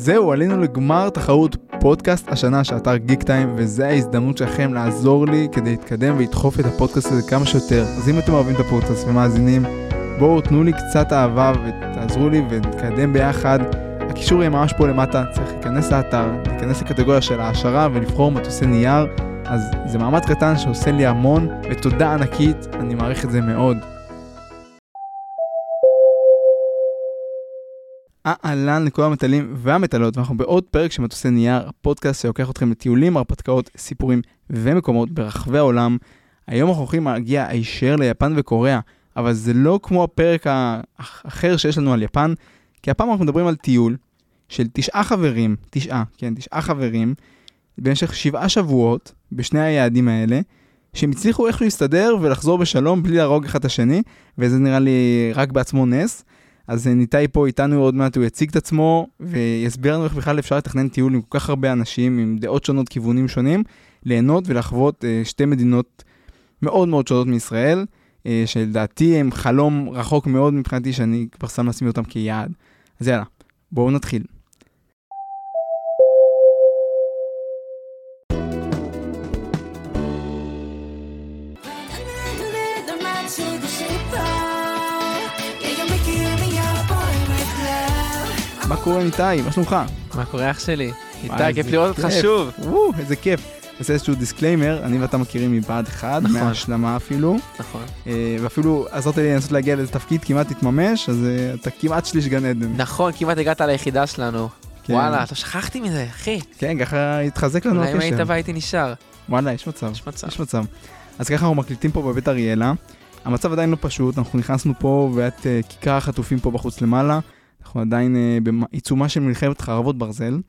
זהו, עלינו לגמר תחרות פודקאסט השנה של אתר גיק טיים, וזו ההזדמנות שלכם לעזור לי כדי להתקדם ולדחוף את הפודקאסט הזה כמה שיותר. אז אם אתם אוהבים את הפודקאסט ומאזינים, בואו תנו לי קצת אהבה ותעזרו לי ונתקדם ביחד. הקישור יהיה ממש פה למטה, צריך להיכנס לאתר, להיכנס לקטגוריה של העשרה ולבחור מטוסי נייר. אז זה מאמץ קטן שעושה לי המון, ותודה ענקית, אני מעריך את זה מאוד. אהלן לכל המטיילים והמטיילות, ואנחנו בעוד פרק של מטוסי נייר, הפודקאסט שלוקח אתכם לטיולים, הרפתקאות, סיפורים ומקומות ברחבי העולם. היום אנחנו הולכים להגיע הישר ליפן וקוריאה, אבל זה לא כמו הפרק האחר שיש לנו על יפן, כי הפעם אנחנו מדברים על טיול של תשעה חברים, תשעה, כן, תשעה חברים, במשך שבעה שבועות, בשני היעדים האלה, שהם הצליחו איכשהו להסתדר ולחזור בשלום בלי להרוג אחד את השני, וזה נראה לי רק בעצמו נס. אז ניתאי פה איתנו עוד מעט, הוא יציג את עצמו ויסביר לנו איך בכלל אפשר לתכנן טיול עם כל כך הרבה אנשים, עם דעות שונות, כיוונים שונים, ליהנות ולחוות אה, שתי מדינות מאוד מאוד שונות מישראל, אה, שלדעתי הם חלום רחוק מאוד מבחינתי, שאני כבר שם לעצמי אותם כיעד. אז יאללה, בואו נתחיל. קורה ניתאי? מה שלומך? מה קורה אח שלי? איתי, כיף לראות אותך שוב. איזה כיף. נעשה איזשהו disclaimer, אני ואתה מכירים מבה"ד 1, נכון. מההשלמה אפילו. נכון. אה, ואפילו עזרת לי לנסות להגיע לאיזה תפקיד, כמעט התממש, אז אה, אתה כמעט שליש גן עדן. נכון, כמעט הגעת ליחידה שלנו. כן. וואלה, אתה שכחתי מזה, אחי. כן, ככה התחזק לנו אולי אם היית הקשר. בא הייתי נשאר. וואלה, יש מצב. יש מצב. יש מצב. אז ככה אנחנו מקליטים פה בבית אריאלה. המצב עדיין לא פשוט, אנחנו נכנסנו פה ואת אה, כיכר החטופים פה בחוץ למעלה. אנחנו עדיין אה, בעיצומה של מלחמת חרבות ברזל.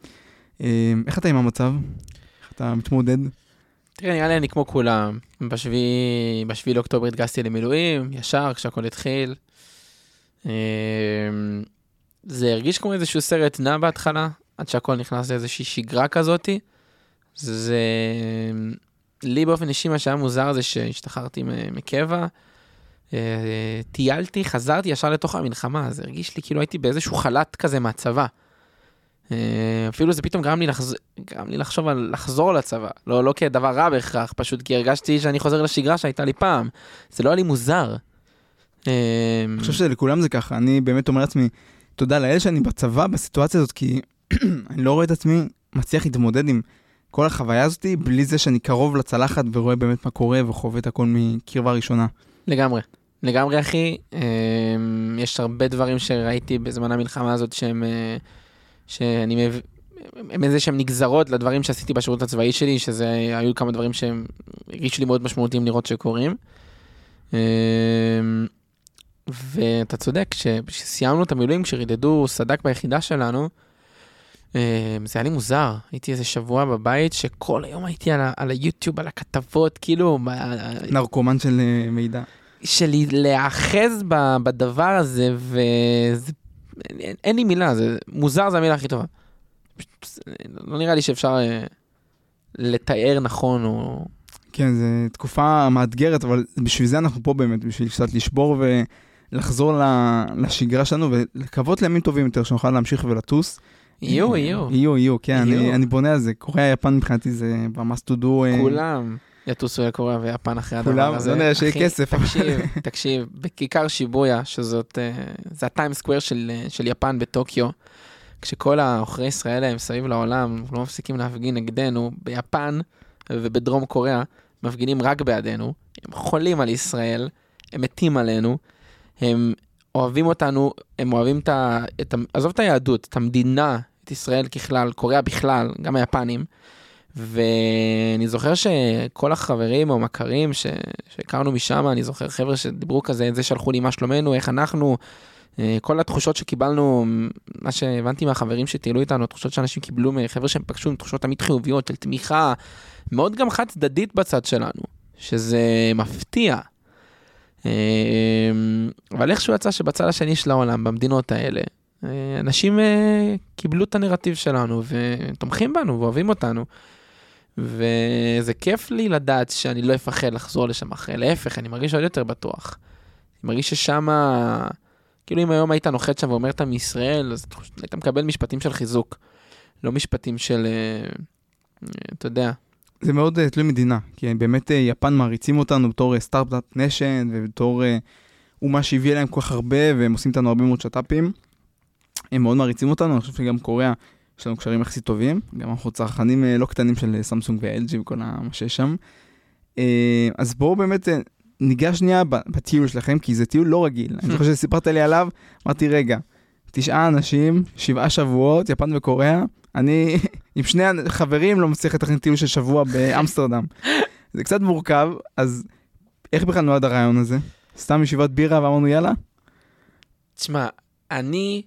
אה, איך אתה עם המצב? איך אתה מתמודד? תראה, נראה לי אני כמו כולם. בשביעי בשביעי לאוקטובר התגייסתי למילואים, ישר כשהכל התחיל. אמ, זה הרגיש כמו איזשהו סרט נע בהתחלה, עד שהכל נכנס לאיזושהי שגרה כזאתי. זה... לי באופן אישי מה שהיה מוזר זה שהשתחררתי מקבע, אה, טיילתי, חזרתי ישר לתוך המלחמה, זה הרגיש לי כאילו הייתי באיזשהו חל"ת כזה מהצבא. אה, אפילו זה פתאום גרם לי, לחז... גרם לי לחשוב על לחזור לצבא, לא, לא כדבר רע בהכרח, פשוט כי הרגשתי שאני חוזר לשגרה שהייתה לי פעם. זה לא היה לי מוזר. אה, אני חושב שלכולם זה ככה, אני באמת אומר לעצמי, תודה לאל שאני בצבא בסיטואציה הזאת, כי אני לא רואה את עצמי מצליח להתמודד עם כל החוויה הזאת, בלי זה שאני קרוב לצלחת ורואה באמת מה קורה וחווה את הכל מקרבה ראשונה. לגמרי. לגמרי אחי, אמ, יש הרבה דברים שראיתי בזמן המלחמה הזאת שהם, אה, שאני מב... הם איזה שהם נגזרות לדברים שעשיתי בשירות הצבאי שלי, שזה היו כמה דברים שהם הרגישו לי מאוד משמעותיים לראות שקורים. אמ, ואתה צודק, כשסיימנו את המילואים, כשרידדו סדק ביחידה שלנו, אמ, זה היה לי מוזר, הייתי איזה שבוע בבית שכל היום הייתי על, ה- על היוטיוב, על הכתבות, כאילו, נרקומן של אה, מידע. של להיאחז בדבר הזה, וזה... אין, אין לי מילה, זה מוזר זה המילה הכי טובה. לא נראה לי שאפשר אה, לתאר נכון, או... כן, זו תקופה מאתגרת, אבל בשביל זה אנחנו פה באמת, בשביל קצת לשבור ולחזור לשגרה שלנו ולקוות לימים טובים יותר, שנוכל להמשיך ולטוס. יהיו, יהיו, יהיו, יהיו, כן, אני, יהיו. אני בונה על זה. קוריאה, יפן מבחינתי זה to do. אה, כולם יטוסו לקוריאה ויפן אחרי כולם, הדבר הזה. לא נראה שיהיה כסף. תקשיב, תקשיב, בכיכר שיבויה, שזאת, אה, זה הטיים סקוויר של, אה, של יפן בטוקיו, כשכל העוכרי ישראל הם מסביב לעולם לא מפסיקים להפגין נגדנו, ביפן ובדרום קוריאה מפגינים רק בעדנו, הם חולים על ישראל, הם מתים עלינו, הם אוהבים אותנו, הם אוהבים את ה... את ה עזוב את היהדות, את המדינה, את ישראל ככלל, קוריאה בכלל, גם היפנים. ואני זוכר שכל החברים או מכרים ש... שהכרנו משם, אני זוכר חבר'ה שדיברו כזה, את זה שלחו לי מה שלומנו, איך אנחנו, אה, כל התחושות שקיבלנו, מה שהבנתי מהחברים שטיילו איתנו, התחושות שאנשים קיבלו מחבר'ה שהם פגשו, הן תחושות תמיד חיוביות של תמיכה, מאוד גם חד צדדית בצד שלנו, שזה מפתיע. אה, אבל איכשהו יצא שבצד השני של העולם, במדינות האלה, אה, אנשים אה, קיבלו את הנרטיב שלנו ותומכים בנו ואוהבים אותנו. וזה כיף לי לדעת שאני לא אפחד לחזור לשם אחרי, להפך, אני מרגיש עוד יותר בטוח. אני מרגיש ששם, כאילו אם היום היית נוחת שם ואומר אתה מישראל, אז היית מקבל משפטים של חיזוק, לא משפטים של, אה, אה, אתה יודע. זה מאוד uh, תלוי מדינה, כי באמת יפן מעריצים אותנו בתור סטארט-אפ nation ובתור אומה שהביאה להם כל כך הרבה והם עושים איתנו הרבה מאוד שת"פים. הם מאוד מעריצים אותנו, אני חושב שגם קוריאה, יש לנו קשרים יחסית טובים, גם אנחנו צרכנים uh, לא קטנים של סמסונג ו-LG וכל מה שיש שם. Uh, אז בואו באמת ניגע שנייה בטיול שלכם, כי זה טיול לא רגיל. אני חושב שסיפרת לי עליו, אמרתי, רגע, תשעה אנשים, שבעה שבועות, יפן וקוריאה, אני עם שני חברים לא מצליח לתכנן טיול של שבוע באמסטרדם. זה קצת מורכב, אז איך בכלל נועד הרעיון הזה? סתם ישיבת בירה ואמרנו יאללה? תשמע, אני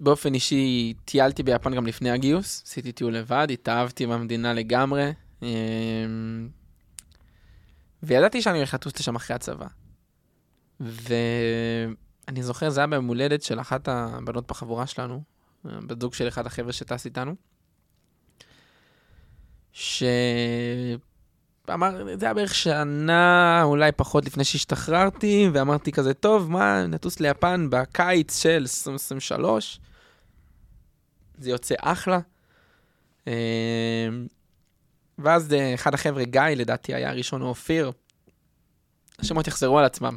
באופן אישי טיילתי ביפן גם לפני הגיוס, עשיתי טיול לבד, התאהבתי במדינה לגמרי. אמ, וידעתי שאני הולך לטוס לשם אחרי הצבא. ואני זוכר, זה היה ביום הולדת של אחת הבנות בחבורה שלנו, בת של אחד החבר'ה שטס איתנו, שאמר, זה היה בערך שנה, אולי פחות לפני שהשתחררתי, ואמרתי כזה, טוב, מה, נטוס ליפן בקיץ של 2023, זה יוצא אחלה. אמ, ואז אה, אחד החבר'ה, גיא, לדעתי היה הראשון, או אופיר, השמות יחזרו על עצמם.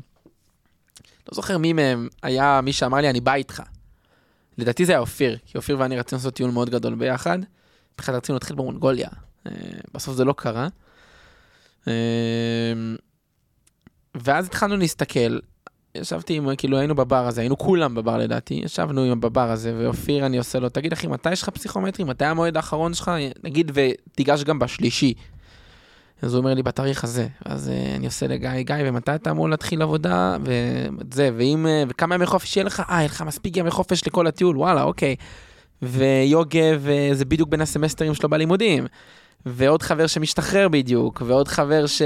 לא זוכר מי מהם היה מי שאמר לי, אני בא איתך. לדעתי זה היה אופיר, כי אופיר ואני רצינו לעשות טיול מאוד גדול ביחד. בכלל רצינו להתחיל במונגוליה. אה, בסוף זה לא קרה. אה, ואז התחלנו להסתכל, ישבתי עם, כאילו היינו בבר הזה, היינו כולם בבר לדעתי, ישבנו עם בבר הזה, ואופיר אני עושה לו, תגיד אחי, מתי יש לך פסיכומטרי? מתי המועד האחרון שלך? נגיד ותיגש גם בשלישי. אז הוא אומר לי, בתאריך הזה. אז uh, אני עושה לגיא, גיא, ומתי אתה אמור להתחיל עבודה? וזה, ואם, uh, וכמה ימי חופש יהיה לך? אה, יהיה לך מספיק ימי חופש לכל הטיול, וואלה, אוקיי. ויוגב, uh, זה בדיוק בין הסמסטרים שלו בלימודים. ועוד חבר שמשתחרר בדיוק, ועוד חבר שזה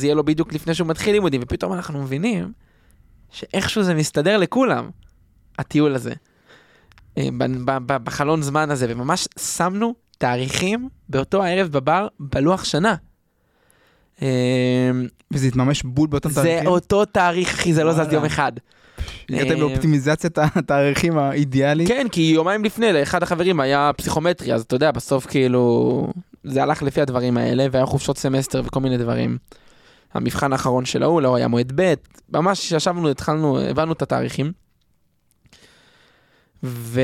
uh, יהיה לו בדיוק לפני שהוא מתחיל לימודים, ופתאום אנחנו מבינים שאיכשהו זה מסתדר לכולם, הטיול הזה. Uh, בחלון זמן הזה, וממש שמנו תאריכים באותו הערב בבר בלוח שנה. אמ, וזה התממש בול באותם תאריכים? זה אותו תאריך, אחי, זה לא זז יום אחד. הגעתם אמ, לאופטימיזציית התאריכים האידיאליים? כן, כי יומיים לפני, לאחד החברים היה פסיכומטרי, אז אתה יודע, בסוף כאילו, זה הלך לפי הדברים האלה, והיה חופשות סמסטר וכל מיני דברים. המבחן האחרון של ההוא לא היה מועד ב', ממש ישבנו, התחלנו, הבנו את התאריכים. ו...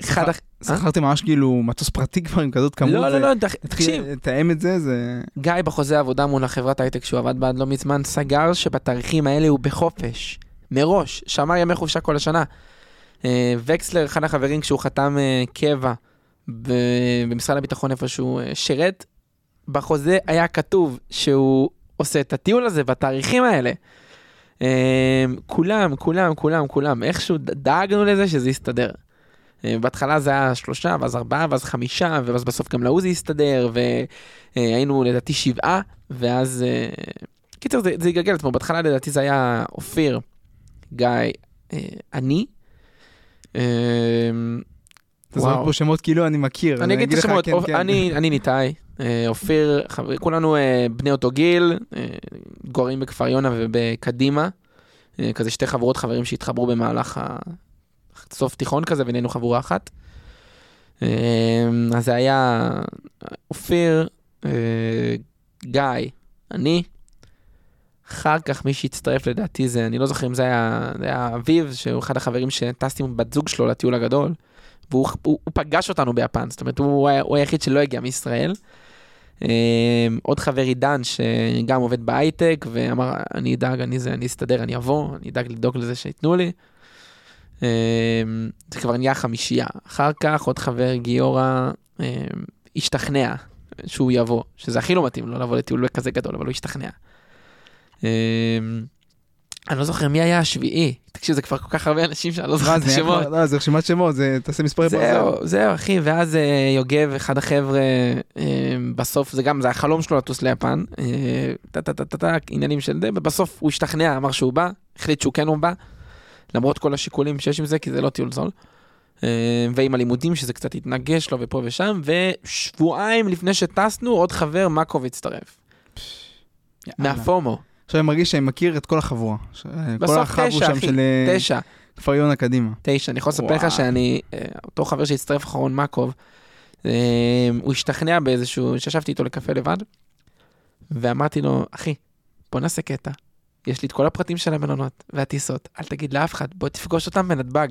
אחד... שכרתי ממש כאילו מטוס פרטי כבר עם כזאת כמות. לא, לא, לא, תקשיב. לתאם את זה, זה... גיא בחוזה עבודה מול החברת הייטק שהוא עבד בה עד לא מזמן, סגר שבתאריכים האלה הוא בחופש. מראש, שמר ימי חופשה כל השנה. אה, וקסלר, אחד החברים, כשהוא חתם אה, קבע במשרד הביטחון איפה שהוא אה, שירת, בחוזה היה כתוב שהוא עושה את הטיול הזה בתאריכים האלה. כולם, כולם, כולם, כולם, איכשהו דאגנו לזה שזה יסתדר. אה, בהתחלה זה היה שלושה, ואז ארבעה, ואז חמישה, ואז בסוף גם לעוזי הסתדר, והיינו לדעתי שבעה, ואז... אה, קיצר, זה, זה יגלגל עצמו, בהתחלה לדעתי זה היה אופיר, גיא, אה, אני. אתה זורק פה שמות כאילו אני מכיר. אני אגיד את השמות, כן, כן. אני ניתאי, אופיר, כולנו בני אותו גיל, גורים בכפר יונה ובקדימה, כזה שתי חבורות חברים שהתחברו במהלך סוף תיכון כזה, ונהיינו חבורה אחת. אמ, אז זה היה אופיר, אה, גיא, אני. אחר כך מי שהצטרף לדעתי זה, אני לא זוכר אם זה היה, זה היה אביב, שהוא אחד החברים שטסתי עם בת זוג שלו לטיול הגדול, והוא הוא, הוא פגש אותנו ביפן, זאת אומרת, הוא, הוא היחיד שלא הגיע מישראל. Um, עוד חבר עידן שגם עובד בהייטק ואמר אני אדאג אני זה אני אסתדר אני אבוא אני אדאג לדאוג לזה שייתנו לי. אמ, זה כבר נהיה חמישייה. אחר כך עוד חבר גיורא אמ, השתכנע שהוא יבוא, שזה הכי לא מתאים לו לבוא לטיול כזה גדול, אבל הוא השתכנע. אמ, אני לא זוכר מי היה השביעי, תקשיב זה כבר כל כך הרבה אנשים שאני לא זוכר את השמות. לא, זה רשימת שמות, זה תעשה מספרי. זהו, זהו אחי, ואז אה, יוגב, אחד החבר'ה, בסוף זה גם, זה החלום שלו לטוס ליפן, טה טה טה טה טה, עניינים של זה, ובסוף הוא השתכנע, אמר שהוא בא, החליט שהוא כן הוא בא. למרות כל השיקולים שיש עם זה, כי זה לא טיול זול. אה, ועם הלימודים שזה קצת התנגש לו ופה ושם, ושבועיים לפני שטסנו עוד חבר מאקוב הצטרף. מהפומו. עכשיו אני מרגיש שאני מכיר את כל החבורה. כל תשע, שם של אה, תשע. כפר יונה קדימה. תשע, אני יכול לספר לך. שאני, אה, אותו חבר שהצטרף אחרון, מקוב, אה, הוא השתכנע באיזשהו, שישבתי איתו לקפה לבד, ואמרתי לו, אחי, בוא נעשה קטע. יש לי את כל הפרטים של המלונות והטיסות, אל תגיד לאף אחד, בוא תפגוש אותם בנתב"ג.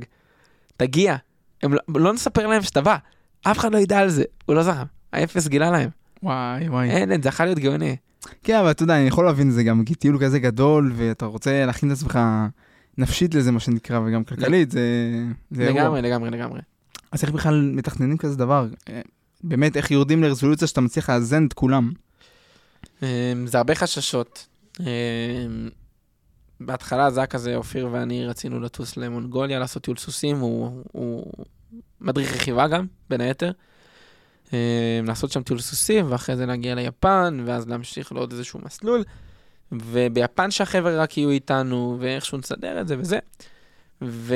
תגיע. הם לא, לא נספר להם שאתה בא, אף אחד לא ידע על זה, הוא לא זרם. האפס גילה להם. וואי וואי. אין, אין, זה יכול להיות גאוני. כן, אבל אתה יודע, אני יכול להבין את זה גם, כי טיול כזה גדול, ואתה רוצה להכין את עצמך נפשית לזה, מה שנקרא, וגם כלכלית, זה זה. לגמרי, לגמרי, לגמרי. אז איך בכלל מתכננים כזה דבר? אה, באמת, איך יורדים לרזולוציה שאתה מצליח לאזן את כולם? אמ, זה הרבה חששות. אמ, בהתחלה זה היה כזה, אופיר ואני רצינו לטוס למונגוליה, לעשות טיול סוסים, הוא, הוא מדריך רכיבה גם, בין היתר. אמ, לעשות שם טיול סוסים, ואחרי זה להגיע ליפן, ואז להמשיך לעוד איזשהו מסלול. וביפן שהחבר'ה רק יהיו איתנו, ואיכשהו נסדר את זה וזה. ו...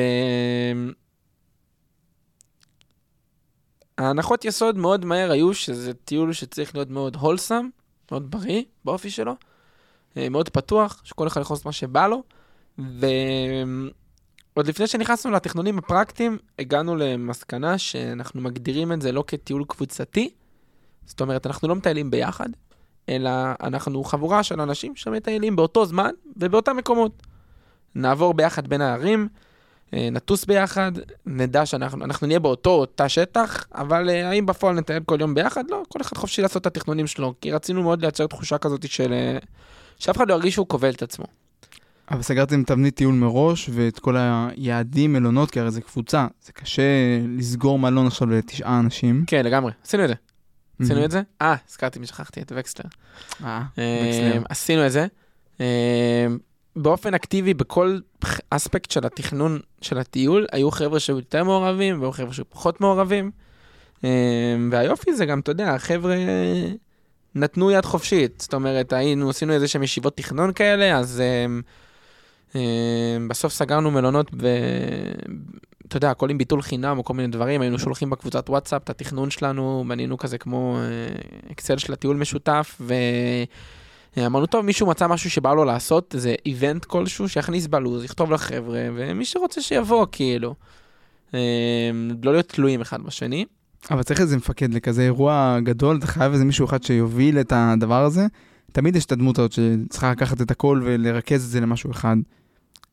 ההנחות יסוד מאוד מהר היו שזה טיול שצריך להיות מאוד הולסם, מאוד בריא באופי שלו, אה, מאוד פתוח, שכל אחד יכול לעשות מה שבא לו, ועוד לפני שנכנסנו לתכנונים הפרקטיים, הגענו למסקנה שאנחנו מגדירים את זה לא כטיול קבוצתי, זאת אומרת, אנחנו לא מטיילים ביחד, אלא אנחנו חבורה של אנשים שמטיילים באותו זמן ובאותם מקומות. נעבור ביחד בין הערים, אה, נטוס ביחד, נדע שאנחנו אנחנו נהיה באותו תא שטח, אבל אה, האם בפועל נטייל כל יום ביחד? לא, כל אחד חופשי לעשות את התכנונים שלו, כי רצינו מאוד לייצר תחושה כזאת של... אה, שאף אחד לא ירגיש שהוא כובל את עצמו. אבל סגרתם תבנית טיול מראש, ואת כל היעדים, מלונות, כי הרי זה קבוצה, זה קשה לסגור מלון עכשיו לתשעה אנשים. כן, לגמרי, עשינו את זה. עשינו. את זה? אה, הזכרתי מי שכחתי, את וקסלר. אה, אה, וקסלר. עשינו את זה. אה, באופן אקטיבי, בכל אספקט של התכנון של הטיול, היו חבר'ה שהיו יותר מעורבים, והיו חבר'ה שהיו פחות מעורבים. אה, והיופי זה גם, אתה יודע, החבר'ה נתנו יד חופשית. זאת אומרת, היינו, עשינו איזה שהם ישיבות תכנון כאלה, אז בסוף סגרנו מלונות ב... אתה יודע, הכל עם ביטול חינם או כל מיני דברים, היינו שולחים בקבוצת וואטסאפ את התכנון שלנו, בנינו כזה כמו אה, אקסל של הטיול משותף, ואמרנו, טוב, מישהו מצא משהו שבא לו לעשות, איזה איבנט כלשהו, שיכניס בלוז, יכתוב לחבר'ה, ומי שרוצה שיבוא, כאילו. אה, לא להיות תלויים אחד בשני. אבל צריך איזה מפקד לכזה אירוע גדול, אתה חייב איזה מישהו אחד שיוביל את הדבר הזה. תמיד יש את הדמות הזאת שצריכה לקחת את הכל ולרכז את זה למשהו אחד.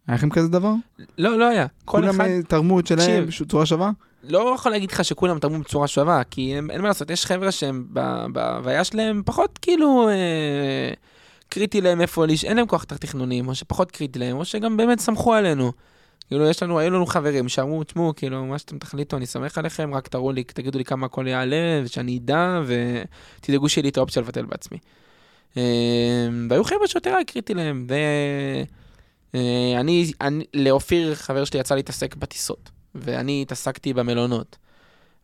היה לכם כזה דבר? לא, לא היה. כל כולם אחד... אה, תרמו את שלהם. בצורה שווה? לא יכול להגיד לך שכולם תרמו בצורה שווה, כי הם, אין מה לעשות, יש חבר'ה שהם בהוויה שלהם פחות כאילו אה, קריטי להם איפה, לש... אין להם כוח את התכנונים, או שפחות קריטי להם, או שגם באמת סמכו עלינו. כאילו, יש לנו, היו לנו חברים שאמרו, תשמעו, כאילו, מה שאתם תחליטו, אני סומך עליכם, רק תראו לי, תגידו לי כמה הכל יעלה, ושאני אדע, ותדאגו שיהיה לי את האופציה לבטל בעצמי. אה, והיו חבר'ה שיותר היה קריטי להם, ואני, אני, לאופיר, חבר שלי, יצא להתעסק בטיסות. ואני התעסקתי במלונות.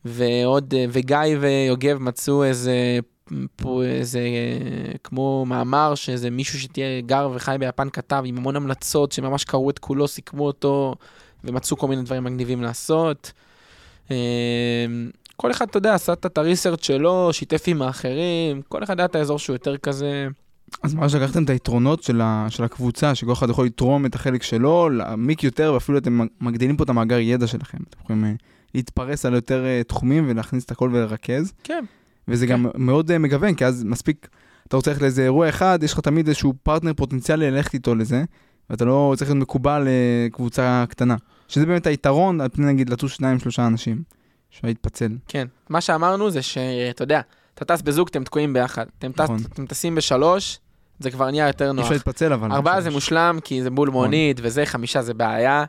ועוד, אה, וגיא ויוגב מצאו איזה, איזה, אה, כמו מאמר שאיזה מישהו שתהיה גר וחי ביפן כתב עם המון המלצות שממש קראו את כולו, סיכמו אותו, ומצאו כל מיני דברים מגניבים לעשות. כל אחד, אתה יודע, עשה את הריסרצ' שלו, שיתף עם האחרים, כל אחד היה את האזור שהוא יותר כזה... אז ממש לקחתם את היתרונות של, ה, של הקבוצה, שכל אחד יכול לתרום את החלק שלו, להעמיק יותר, ואפילו אתם מגדילים פה את המאגר ידע שלכם. אתם יכולים אה, להתפרס על יותר אה, תחומים ולהכניס את הכל ולרכז. כן. וזה גם מאוד אה, מגוון, כי אז מספיק, אתה רוצה ללכת לאיזה אירוע אחד, יש לך תמיד איזשהו פרטנר פוטנציאלי ללכת איתו לזה, ואתה לא צריך להיות מקובל לקבוצה קטנה. שזה באמת היתרון, על פני נגיד לטוס שניים שלושה אנשים. אפשר להתפצל. כן. מה שאמרנו זה שאתה יודע, אתה טס בזוג, אתם תקועים ביחד. אתם, טס, נכון. אתם טסים בשלוש, זה כבר נהיה יותר נוח. אפשר להתפצל אבל. ארבעה זה. מושלם, כי זה בול מונית, וזה, חמישה זה בעיה.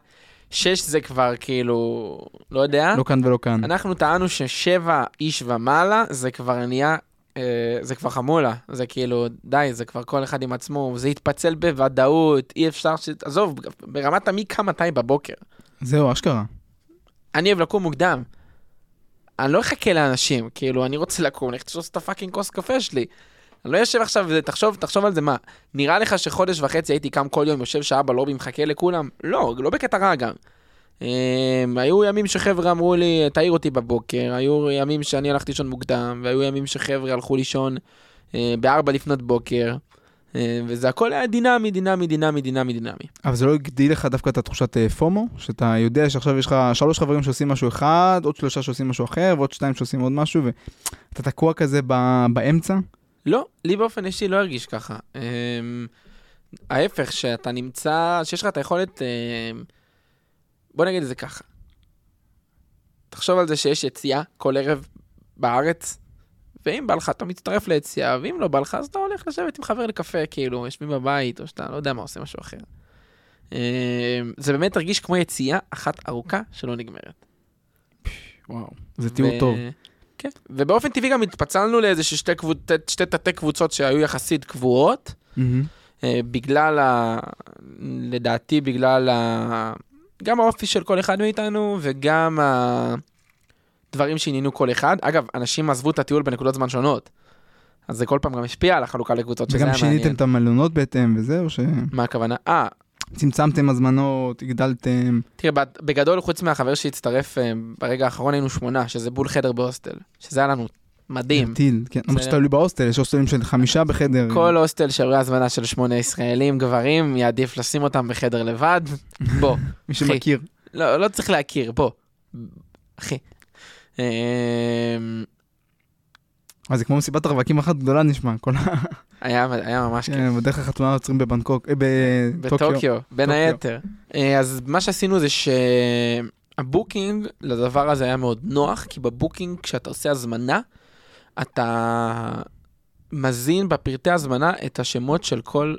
שש זה כבר כאילו, לא יודע. לא כאן ולא כאן. אנחנו טענו ששבע איש ומעלה, זה כבר נהיה, אה, זה כבר חמולה. זה כאילו, די, זה כבר כל אחד עם עצמו, זה יתפצל בוודאות, אי אפשר ש... עזוב, ברמת המי קם מתי בבוקר. זהו, אשכרה. אני אוהב לקום מוקדם. אני לא אחכה לאנשים, כאילו, אני רוצה לקום, לך תשוס את הפאקינג כוס קפה שלי. אני לא יושב עכשיו, תחשוב, תחשוב על זה, מה, נראה לך שחודש וחצי הייתי קם כל יום, יושב שעה בלובי, מחכה לכולם? לא, לא בקטע רע גם. Um, היו ימים שחבר'ה אמרו לי, תעיר אותי בבוקר, היו ימים שאני הלכתי לישון מוקדם, והיו ימים שחבר'ה הלכו לישון uh, בארבע לפנות בוקר. אה, וזה הכל היה דינמי, דינמי, דינמי, דינמי, דינמי. אבל זה לא הגדיל לך דווקא את התחושת אה, פומו? שאתה יודע שעכשיו יש לך שלוש חברים שעושים משהו אחד, עוד שלושה שעושים משהו אחר, ועוד שתיים שעושים עוד משהו, ואתה תקוע כזה באמצע? לא, לי באופן אישי לא הרגיש ככה. אמ, ההפך, שאתה נמצא, שיש לך את היכולת, בוא נגיד את זה ככה. תחשוב על זה שיש יציאה כל ערב בארץ, ואם בא לך אתה מצטרף ליציאה, ואם לא בא לך אז אתה הולך לשבת עם חבר לקפה, כאילו, יושבים בבית, או שאתה לא יודע מה עושה משהו אחר. אמ, זה באמת הרגיש כמו יציאה אחת ארוכה שלא נגמרת. וואו, זה תיאור ו- טוב. כן, ובאופן טבעי גם התפצלנו לאיזה שתי, קבוצ... שתי תתי קבוצות שהיו יחסית קבועות. אה, בגלל ה... לדעתי בגלל ה... גם האופי של כל אחד מאיתנו וגם הדברים שעניינו כל אחד. אגב, אנשים עזבו את הטיול בנקודות זמן שונות, אז זה כל פעם גם השפיע על החלוקה לקבוצות, שזה וגם היה שיניתם מעניין. את המלונות בהתאם וזה, או מה הכוונה? אה, שצמצמתם הזמנות, הגדלתם? תראה, בגדול, חוץ מהחבר שהצטרף אה, ברגע האחרון היינו שמונה, שזה בול חדר בהוסטל, שזה היה לנו מדהים. טיל, כן. למרות זה- שתלוי בהוסטל, יש הוסטלים של חמישה בחדר. כל הוסטל שעורי הזמנה של שמונה ישראלים גברים, יעדיף לשים אותם בחדר לבד. בוא, מי שמכיר. לא, לא צריך להכיר, בוא. אחי. אמ, אז זה כמו מסיבת הרווקים אחת גדולה נשמע. כל ה... היה היה ממש כיף. כן, בדרך החתונה עוצרים בבנקוק, אה, בטוקיו. בטוקיו, בין. היתר. אה, אז מה שעשינו זה שהבוקינג לדבר הזה היה מאוד נוח, כי בבוקינג כשאתה עושה הזמנה, אתה מזין בפרטי הזמנה את השמות של כל,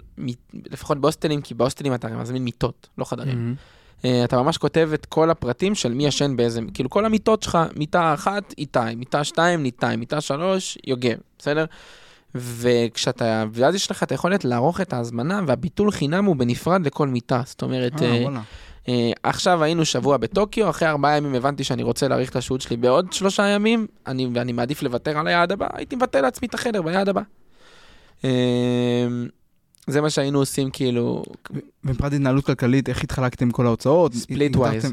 לפחות בהוסטלים, כי בהוסטלים אתה מזמין מיטות, לא חדרים. מהמם. אה, אתה ממש כותב את כל הפרטים של מי ישן באיזה, כאילו כל המיטות שלך, מיטה אחת, איתי, מיטה שתיים, ניתאי, מיטה שלוש, יוגב, בסדר? וכשאתה, ואז יש לך את היכולת לערוך את ההזמנה, והביטול חינם הוא בנפרד לכל מיטה. זאת אומרת, אה, אה. אה, עכשיו היינו שבוע בטוקיו, אחרי ארבעה ימים הבנתי שאני רוצה להאריך את השהות שלי בעוד שלושה ימים, אני, ואני מעדיף לוותר על היעד הבא, הייתי מבטל לעצמי את החדר ביעד הבא. זה מה שהיינו עושים כאילו, ומבחינת התנהלות כלכלית, איך התחלקתם כל ההוצאות? Split wise.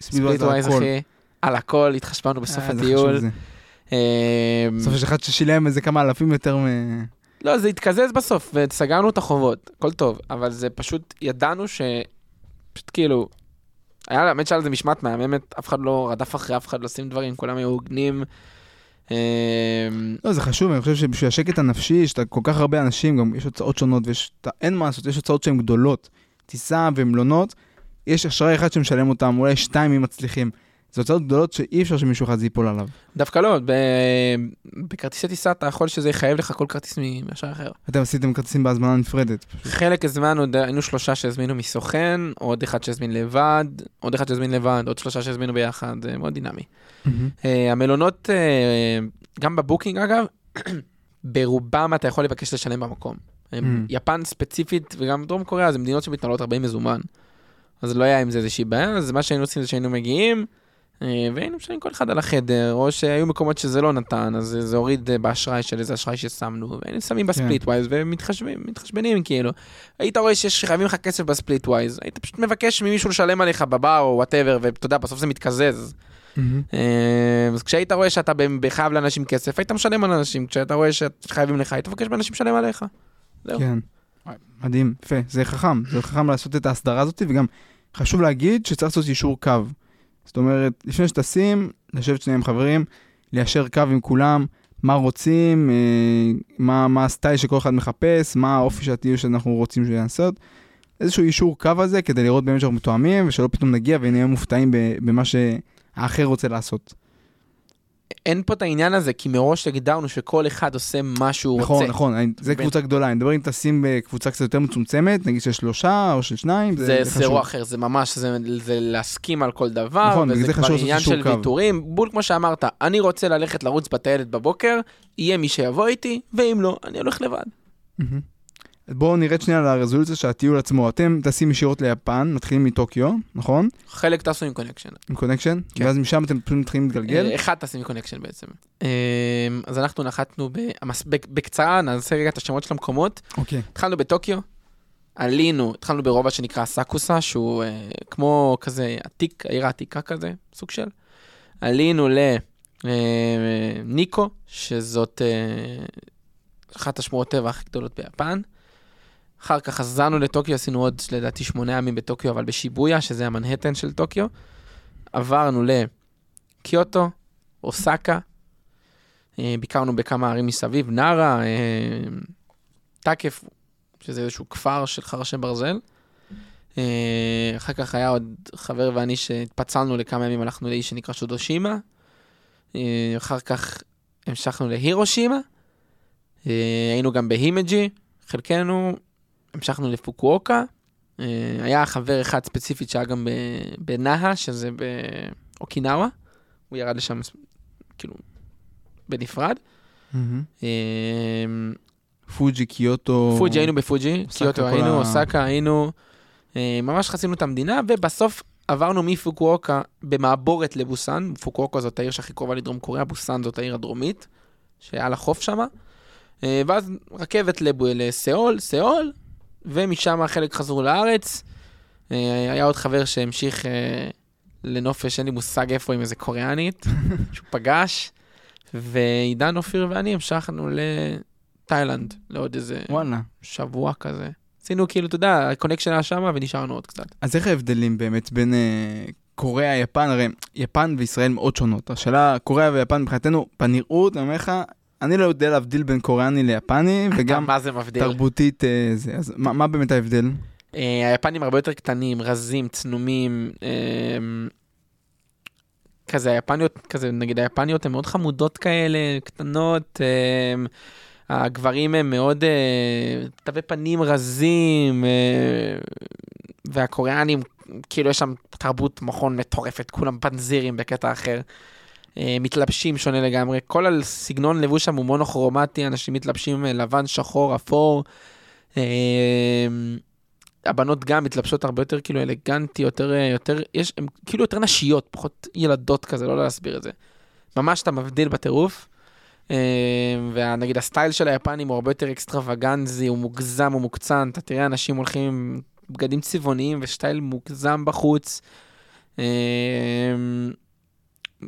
ספליט ספליט ווייז אחי, על הכל, התחשבנו בסוף אה, הטיול. אה, בסוף יש אחד ששילם איזה כמה אלפים יותר מ... לא, זה התקזז בסוף, וסגרנו את החובות, הכל טוב, אבל זה פשוט, ידענו ש... פשוט כאילו, היה, האמת שהיה לזה משמעת מהממת, אף אחד לא רדף אחרי אף אחד לשים דברים, כולם היו הוגנים. אה, לא, זה חשוב, אני חושב שבשביל השקט הנפשי, שאתה כל כך הרבה אנשים, גם יש הוצאות שונות, ויש, אתה, אין מה לעשות, יש הוצאות שהן גדולות. טיסה ומלונות, יש אשראי אחד שמשלם אותם, אולי שתיים אם מצליחים. זה הוצאות גדולות שאי אפשר שמישהו אחד זה ייפול עליו. דווקא לא, ב... בכרטיסי טיסה אתה יכול שזה יחייב לך כל כרטיס מ- מאשראי אחר. אתם עשיתם כרטיסים בהזמנה נפרדת. חלק הזמנו, ד- היינו שלושה שהזמינו מסוכן, עוד אחד שהזמין לבד, עוד אחד שהזמין לבד, עוד שלושה שהזמינו ביחד, זה מאוד דינמי. אה, המלונות, אה, גם בבוקינג אגב, ברובם אתה יכול לבקש לשלם במקום. יפן ספציפית וגם דרום קוריאה זה מדינות שמתנהלות הרבה מזומן. אז לא היה עם זה איזושהי בעיה, אז מה שהיינו עושים זה שהיינו מגיעים, אה, והיינו משלמים כל אחד על החדר, או שהיו מקומות שזה לא נתן, אז זה הוריד אה, באשראי של איזה אשראי ששמנו, והיינו שמים ב-Splitwise ומתחשבים, מתחשבנים כאילו. היית רואה שחייבים לך כסף ב-Splitwise, היית פשוט מבקש ממישהו לשלם עליך בבר או whatever, ואתה יודע, בסוף זה מתקזז. אה, אז כשהיית רואה שאתה חייב לאנשים כסף, היית משלם על אנשים, כשאתה רואה שחייבים לך, היית מבקש מאנשים לשלם עליך. זהו. כן. מדהים, יפה, זה חכם, זה חכם לעשות את ההסדרה הזאת, וגם חשוב להגיד שצריך לעשות יישור קו. זאת אומרת, לפני שטסים, לשבת שנייה עם חברים, ליישר קו עם כולם, מה רוצים, אה, מה, מה הסטייל שכל אחד מחפש, מה האופי הטיול שאנחנו רוצים יעשות. איזשהו יישור קו הזה, כדי לראות באמת שאנחנו מתואמים, ושלא פתאום נגיע ונהיה מופתעים במה שהאחר רוצה לעשות. אין פה את העניין הזה, כי מראש הגדרנו שכל אחד עושה מה שהוא נכון, רוצה. נכון, אני- זה בין- קבוצה גדולה, אני מדבר אם טסים בקבוצה קצת יותר מצומצמת, נגיד של שלושה או של שניים, זה, זה חשוב. אחר, זה ממש, זה, זה להסכים על כל דבר, נכון, וזה זה כבר חשוב עניין של קו. ויתורים. בול כמו שאמרת, אני רוצה ללכת לרוץ בטיילת בבוקר, יהיה מי שיבוא איתי, ואם לא, אני הולך לבד. בואו נרד שנייה על הרזולוציה של הטיול עצמו. אתם טסים ישירות ליפן, מתחילים מטוקיו, נכון? חלק טסו עם קונקשן. עם קונקשן? כן. ואז משם אתם פשוט מתחילים להתגלגל? אה, אחד טס עם connection בעצם. אה, אז אנחנו נחתנו, ב- בקצרה, נעשה רגע את השמות של המקומות. אוקיי. התחלנו בטוקיו, עלינו, התחלנו ברובע שנקרא אסאקוסה, שהוא אה, כמו כזה עתיק, העיר העתיקה כזה, סוג של. עלינו לניקו, שזאת אה, אחת השמורות טבע הכי גדולות ביפן. אחר כך חזרנו לטוקיו, עשינו עוד לדעתי שמונה ימים בטוקיו, אבל בשיבויה, שזה המנהטן של טוקיו. עברנו לקיוטו, אוסקה, אה, ביקרנו בכמה ערים מסביב, נארה, אה, טקף, שזה איזשהו כפר של חרשי ברזל. אה, אחר כך היה עוד חבר ואני שהתפצלנו לכמה ימים, הלכנו לאיש שנקרא שודושימה. אה, אחר כך המשכנו להירושימה. אה, היינו גם בהימג'י, חלקנו. המשכנו לפוקווקה. אה, היה חבר אחד ספציפית שהיה גם ב- בנאה, שזה באוקינאווה. הוא ירד לשם כאילו בנפרד. אה, פוג'י, קיוטו. פוג'י היינו בפוג'י, קיוטו היינו, אוסקה היינו, אה, ממש חצינו את המדינה, ובסוף עברנו מפוקווקה במעבורת לבוסן, פוקווקה זאת העיר שהכי קרובה לדרום קוריאה, בוסן זאת העיר הדרומית, שהיה לה חוף שמה, ואז רכבת לסאול, סאול, ומשם חלק חזרו לארץ. אה, היה עוד חבר שהמשיך אה, לנופש, אין לי מושג איפה, עם איזה קוריאנית, שהוא פגש, ועידן, אופיר ואני המשכנו לתאילנד, לעוד איזה וואלה. שבוע כזה. עשינו כאילו, אתה יודע, ה connection היה שמה ונשארנו עוד קצת. אז איך ההבדלים באמת בין אה, קוריאה, יפן, הרי יפן וישראל מאוד שונות. השאלה, קוריאה ויפן מבחינתנו, בנראות, אני אומר לך, אני לא יודע להבדיל בין קוריאני ליפני, וגם מה זה מבדיל? תרבותית אה, זה. אז מה, מה באמת ההבדל? אה, היפנים הרבה יותר קטנים, רזים, צנומים. אה, כזה היפניות, כזה נגיד היפניות הן מאוד חמודות כאלה, קטנות. אה, הגברים הם מאוד אה, תווי פנים רזים, אה, והקוריאנים, כאילו יש שם תרבות מכון מטורפת, כולם פנזירים בקטע אחר. אה, מתלבשים שונה לגמרי, כל הסגנון לבוש שם הוא מונוכרומטי, אנשים מתלבשים אה, לבן, שחור, אפור. אה, הבנות גם מתלבשות הרבה יותר כאילו אלגנטי, יותר, יותר, יש, הן כאילו יותר נשיות, פחות ילדות כזה, לא להסביר את זה. ממש אתה מבדיל בטירוף. ונגיד הסטייל של היפנים הוא הרבה יותר אקסטרווגנזי, הוא מוגזם, הוא מוקצן, אתה תראה אנשים הולכים עם בגדים צבעוניים וסטייל מוגזם בחוץ.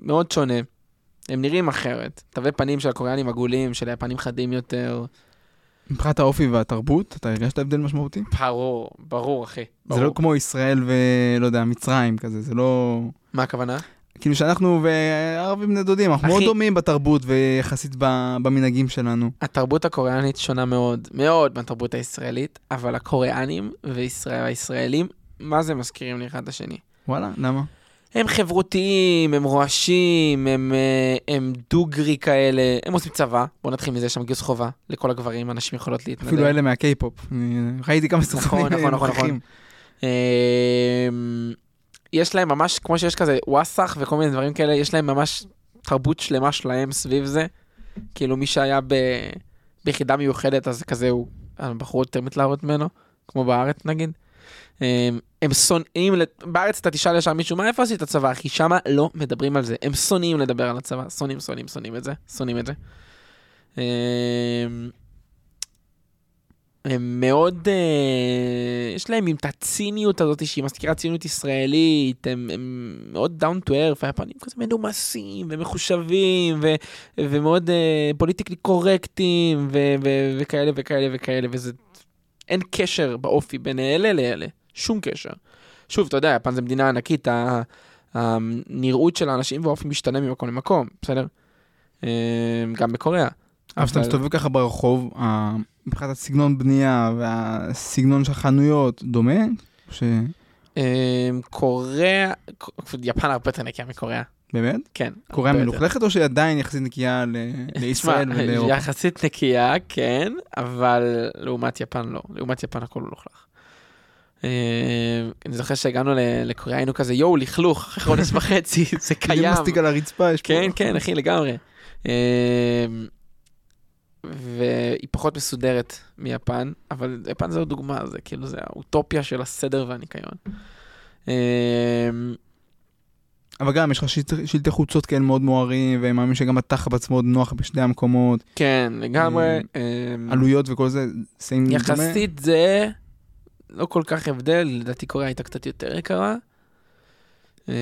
מאוד שונה. הם נראים אחרת. תווי פנים של הקוריאנים עגולים, של היפנים חדים יותר. מבחינת האופי והתרבות, אתה הרגשת הבדל משמעותי? ברור, ברור, אחי. זה לא כמו ישראל ולא יודע, מצרים כזה, זה לא... מה הכוונה? כאילו שאנחנו וערבים בני דודים, אנחנו אחי- מאוד דומים בתרבות ויחסית במנהגים שלנו. התרבות הקוריאנית שונה מאוד, מאוד מהתרבות הישראלית, אבל הקוריאנים והישראלים, מה זה מזכירים לי אחד את השני? וואלה, למה? הם חברותיים, הם רועשים, הם, אה, הם דוגרי כאלה, הם עושים צבא, בואו נתחיל מזה, יש שם גיוס חובה לכל הגברים, אנשים יכולות להתנדב. אפילו אלה מהקיי-פופ. ראיתי כמה נכון, סרטונים נכון, נכון, מוכיחים. אמ, יש להם ממש, כמו שיש כזה וואסאח וכל מיני דברים כאלה, יש להם ממש תרבות שלמה שלהם סביב זה. כאילו מי שהיה ב... ביחידה מיוחדת, אז כזה הוא, הבחורות יותר מתלהבות ממנו, כמו בארץ נגיד. אמ, הם שונאים, בארץ אתה תשאל ישר מישהו, מה איפה עשית צבא, אחי? שמה לא מדברים על זה. הם שונאים לדבר על הצבא, שונאים, שונאים, שונאים את זה, שונאים את זה. אמ, הם מאוד, אה, יש להם עם את הציניות הזאת שהיא מזכירה ציניות ישראלית, הם, הם מאוד down to earth, היפנים כזה מנומסים ומחושבים ו, ומאוד פוליטיקלי קורקטים וכאלה וכאלה וכאלה, וזה, אין קשר באופי בין אלה לאלה, שום קשר. שוב, אתה יודע, יפן זה מדינה ענקית, הנראות של האנשים והאופי משתנה ממקום למקום, בסדר? אה, גם בקוריאה. אבל כשאתה מסתובב ככה ברחוב, מבחינת הסגנון בנייה והסגנון של החנויות, דומה? ש... אמ, קוריאה, יפן הרבה יותר נקייה מקוריאה, באמת? כן. קוריאה. מלוכלכת או שהיא עדיין יחסית נקייה ל- לישראל ולאירופה? יחסית נקייה, כן, אבל לעומת יפן לא, לעומת יפן הכל מלוכלך. אמ, אני זוכר שהגענו לקוריאה, היינו כזה, יואו, לכלוך, אחרי חודש וחצי, זה זה קיים. מסטיק על הרצפה, יש פה... כן, כן, אחי, לגמרי. אמ, והיא פחות מסודרת מיפן, אבל יפן זו דוגמה, זה כאילו, זה האוטופיה של הסדר והניקיון. אבל גם יש לך שלטי- חוצות כאלה מאוד מוארים, ואני מאמין שגם התחבץ מאוד נוח בשני המקומות, כן, לגמרי. אמ, עלויות וכל זה, סיים דומה. יחסית זה לא כל כך הבדל, לדעתי קוריאה הייתה קצת יותר יקרה. אמ,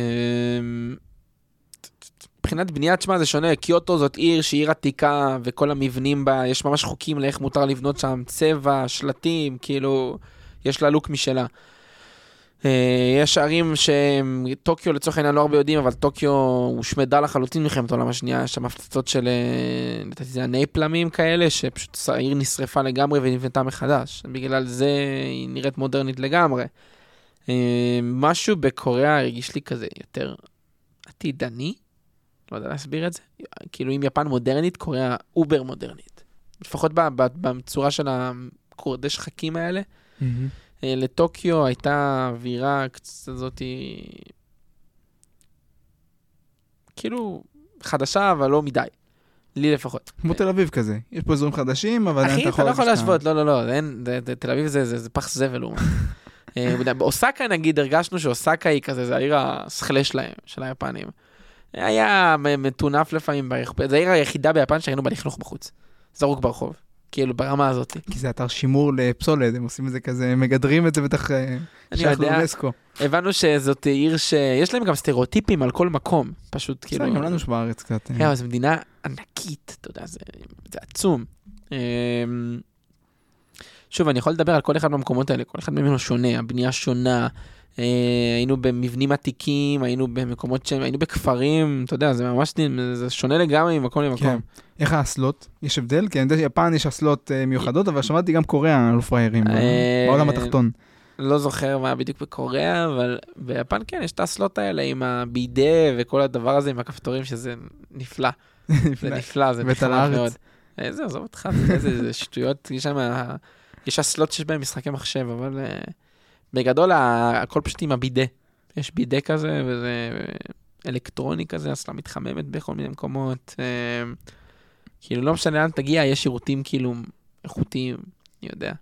מבחינת בנייה, תשמע, זה שונה. קיוטו זאת עיר שהיא עיר עתיקה, וכל המבנים בה, יש ממש חוקים לאיך מותר לבנות שם, צבע, שלטים, כאילו, יש לה לוק משלה. אה, יש ערים שטוקיו לצורך העניין לא הרבה יודעים, אבל טוקיו הושמדה לחלוטין מלחמת העולם השנייה, יש שם הפצצות של, אה, לדעתי זה כאלה, שפשוט העיר נשרפה לגמרי ונבנתה מחדש. בגלל זה היא נראית מודרנית לגמרי. אה, משהו בקוריאה הרגיש לי כזה יותר עתידני, לא יודע להסביר את זה. כאילו אם יפן מודרנית, קוריאה over מודרנית. לפחות בצורה של הגורדי שחקים האלה. אה, לטוקיו הייתה אווירה קצת זאתי, כאילו, חדשה, אבל לא מדי. לי לפחות. כמו תל אביב כזה, יש פה אזורים חדשים, אבל אחי, אתה לא יכול להשוות, לא, לא, לא, אין, תל אביב זה פח זבל לעומת. אה, באוסקה נגיד הרגשנו שאוסקה היא כזה, זה העיר הסכלה שלהם, של היפנים. היה מטונף לפעמים, זה העיר היחידה ביפן שהיינו בה לכלוך בחוץ. זרוק ברחוב. כאילו ברמה הזאת. כי זה אתר שימור לפסולת, הם עושים את זה כזה, מגדרים את זה בטח אה, שייך לאונסקו. הבנו שזאת עיר שיש להם גם סטריאוטיפים על כל מקום, פשוט כאילו... בסדר, גם לנו יש בארץ קצת. כן, אבל זו מדינה ענקית, אתה יודע, זה, עצום. אמ, שוב, אני יכול לדבר על כל אחד מהמקומות האלה, כל אחד ממנו שונה, הבנייה שונה, אה, היינו במבנים עתיקים, היינו במקומות שהם, היינו בכפרים, אתה יודע, זה ממש, זה שונה לגמרי ממקום למקום. כן. איך האסלות? יש הבדל? כי אני יודע שיפן יש אסלות אה, מיוחדות, אבל שמעתי גם קוריאה על פראיירים, אה, בעולם התחתון. לא זוכר מה בדיוק בקוריאה, אבל ביפן כן, יש את האסלות האלה עם הבידה וכל הדבר הזה עם הכפתורים, שזה נפלא. זה נפלא, זה נפלא מאוד. איזה, עזוב אותך, זה שטויות, יש שם, יש אסלות שיש בהן משחקי מחשב, אבל... בגדול הכל פשוט עם הבידה. יש בידה כזה, וזה אלקטרוני כזה, אסלה מתחממת בכל מיני מקומות. אה, כאילו, לא משנה לאן תגיע, יש שירותים כאילו איכותיים, אני יודע.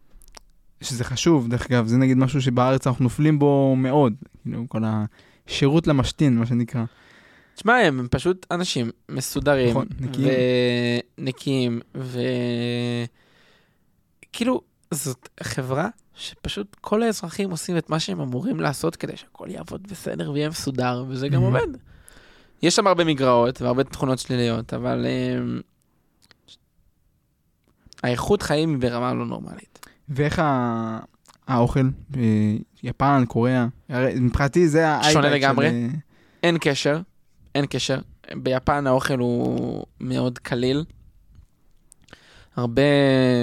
שזה חשוב, דרך אגב, זה נגיד משהו שבארץ אנחנו נופלים בו מאוד, כאילו, כל השירות למשתין, מה שנקרא. תשמע, הם פשוט אנשים מסודרים. נכון, נקיים. ונקיים, וכאילו, זאת חברה שפשוט כל האזרחים עושים את מה שהם אמורים לעשות כדי שהכל יעבוד בסדר ויהיה מסודר, וזה גם עובד. יש שם הרבה מגרעות והרבה תכונות שליליות, אבל um, האיכות חיים היא ברמה לא נורמלית. ואיך האוכל ביפן, קוריאה? מבחינתי זה האייבק שונה לגמרי, של... אין קשר, אין קשר. ביפן האוכל הוא מאוד קליל. הרבה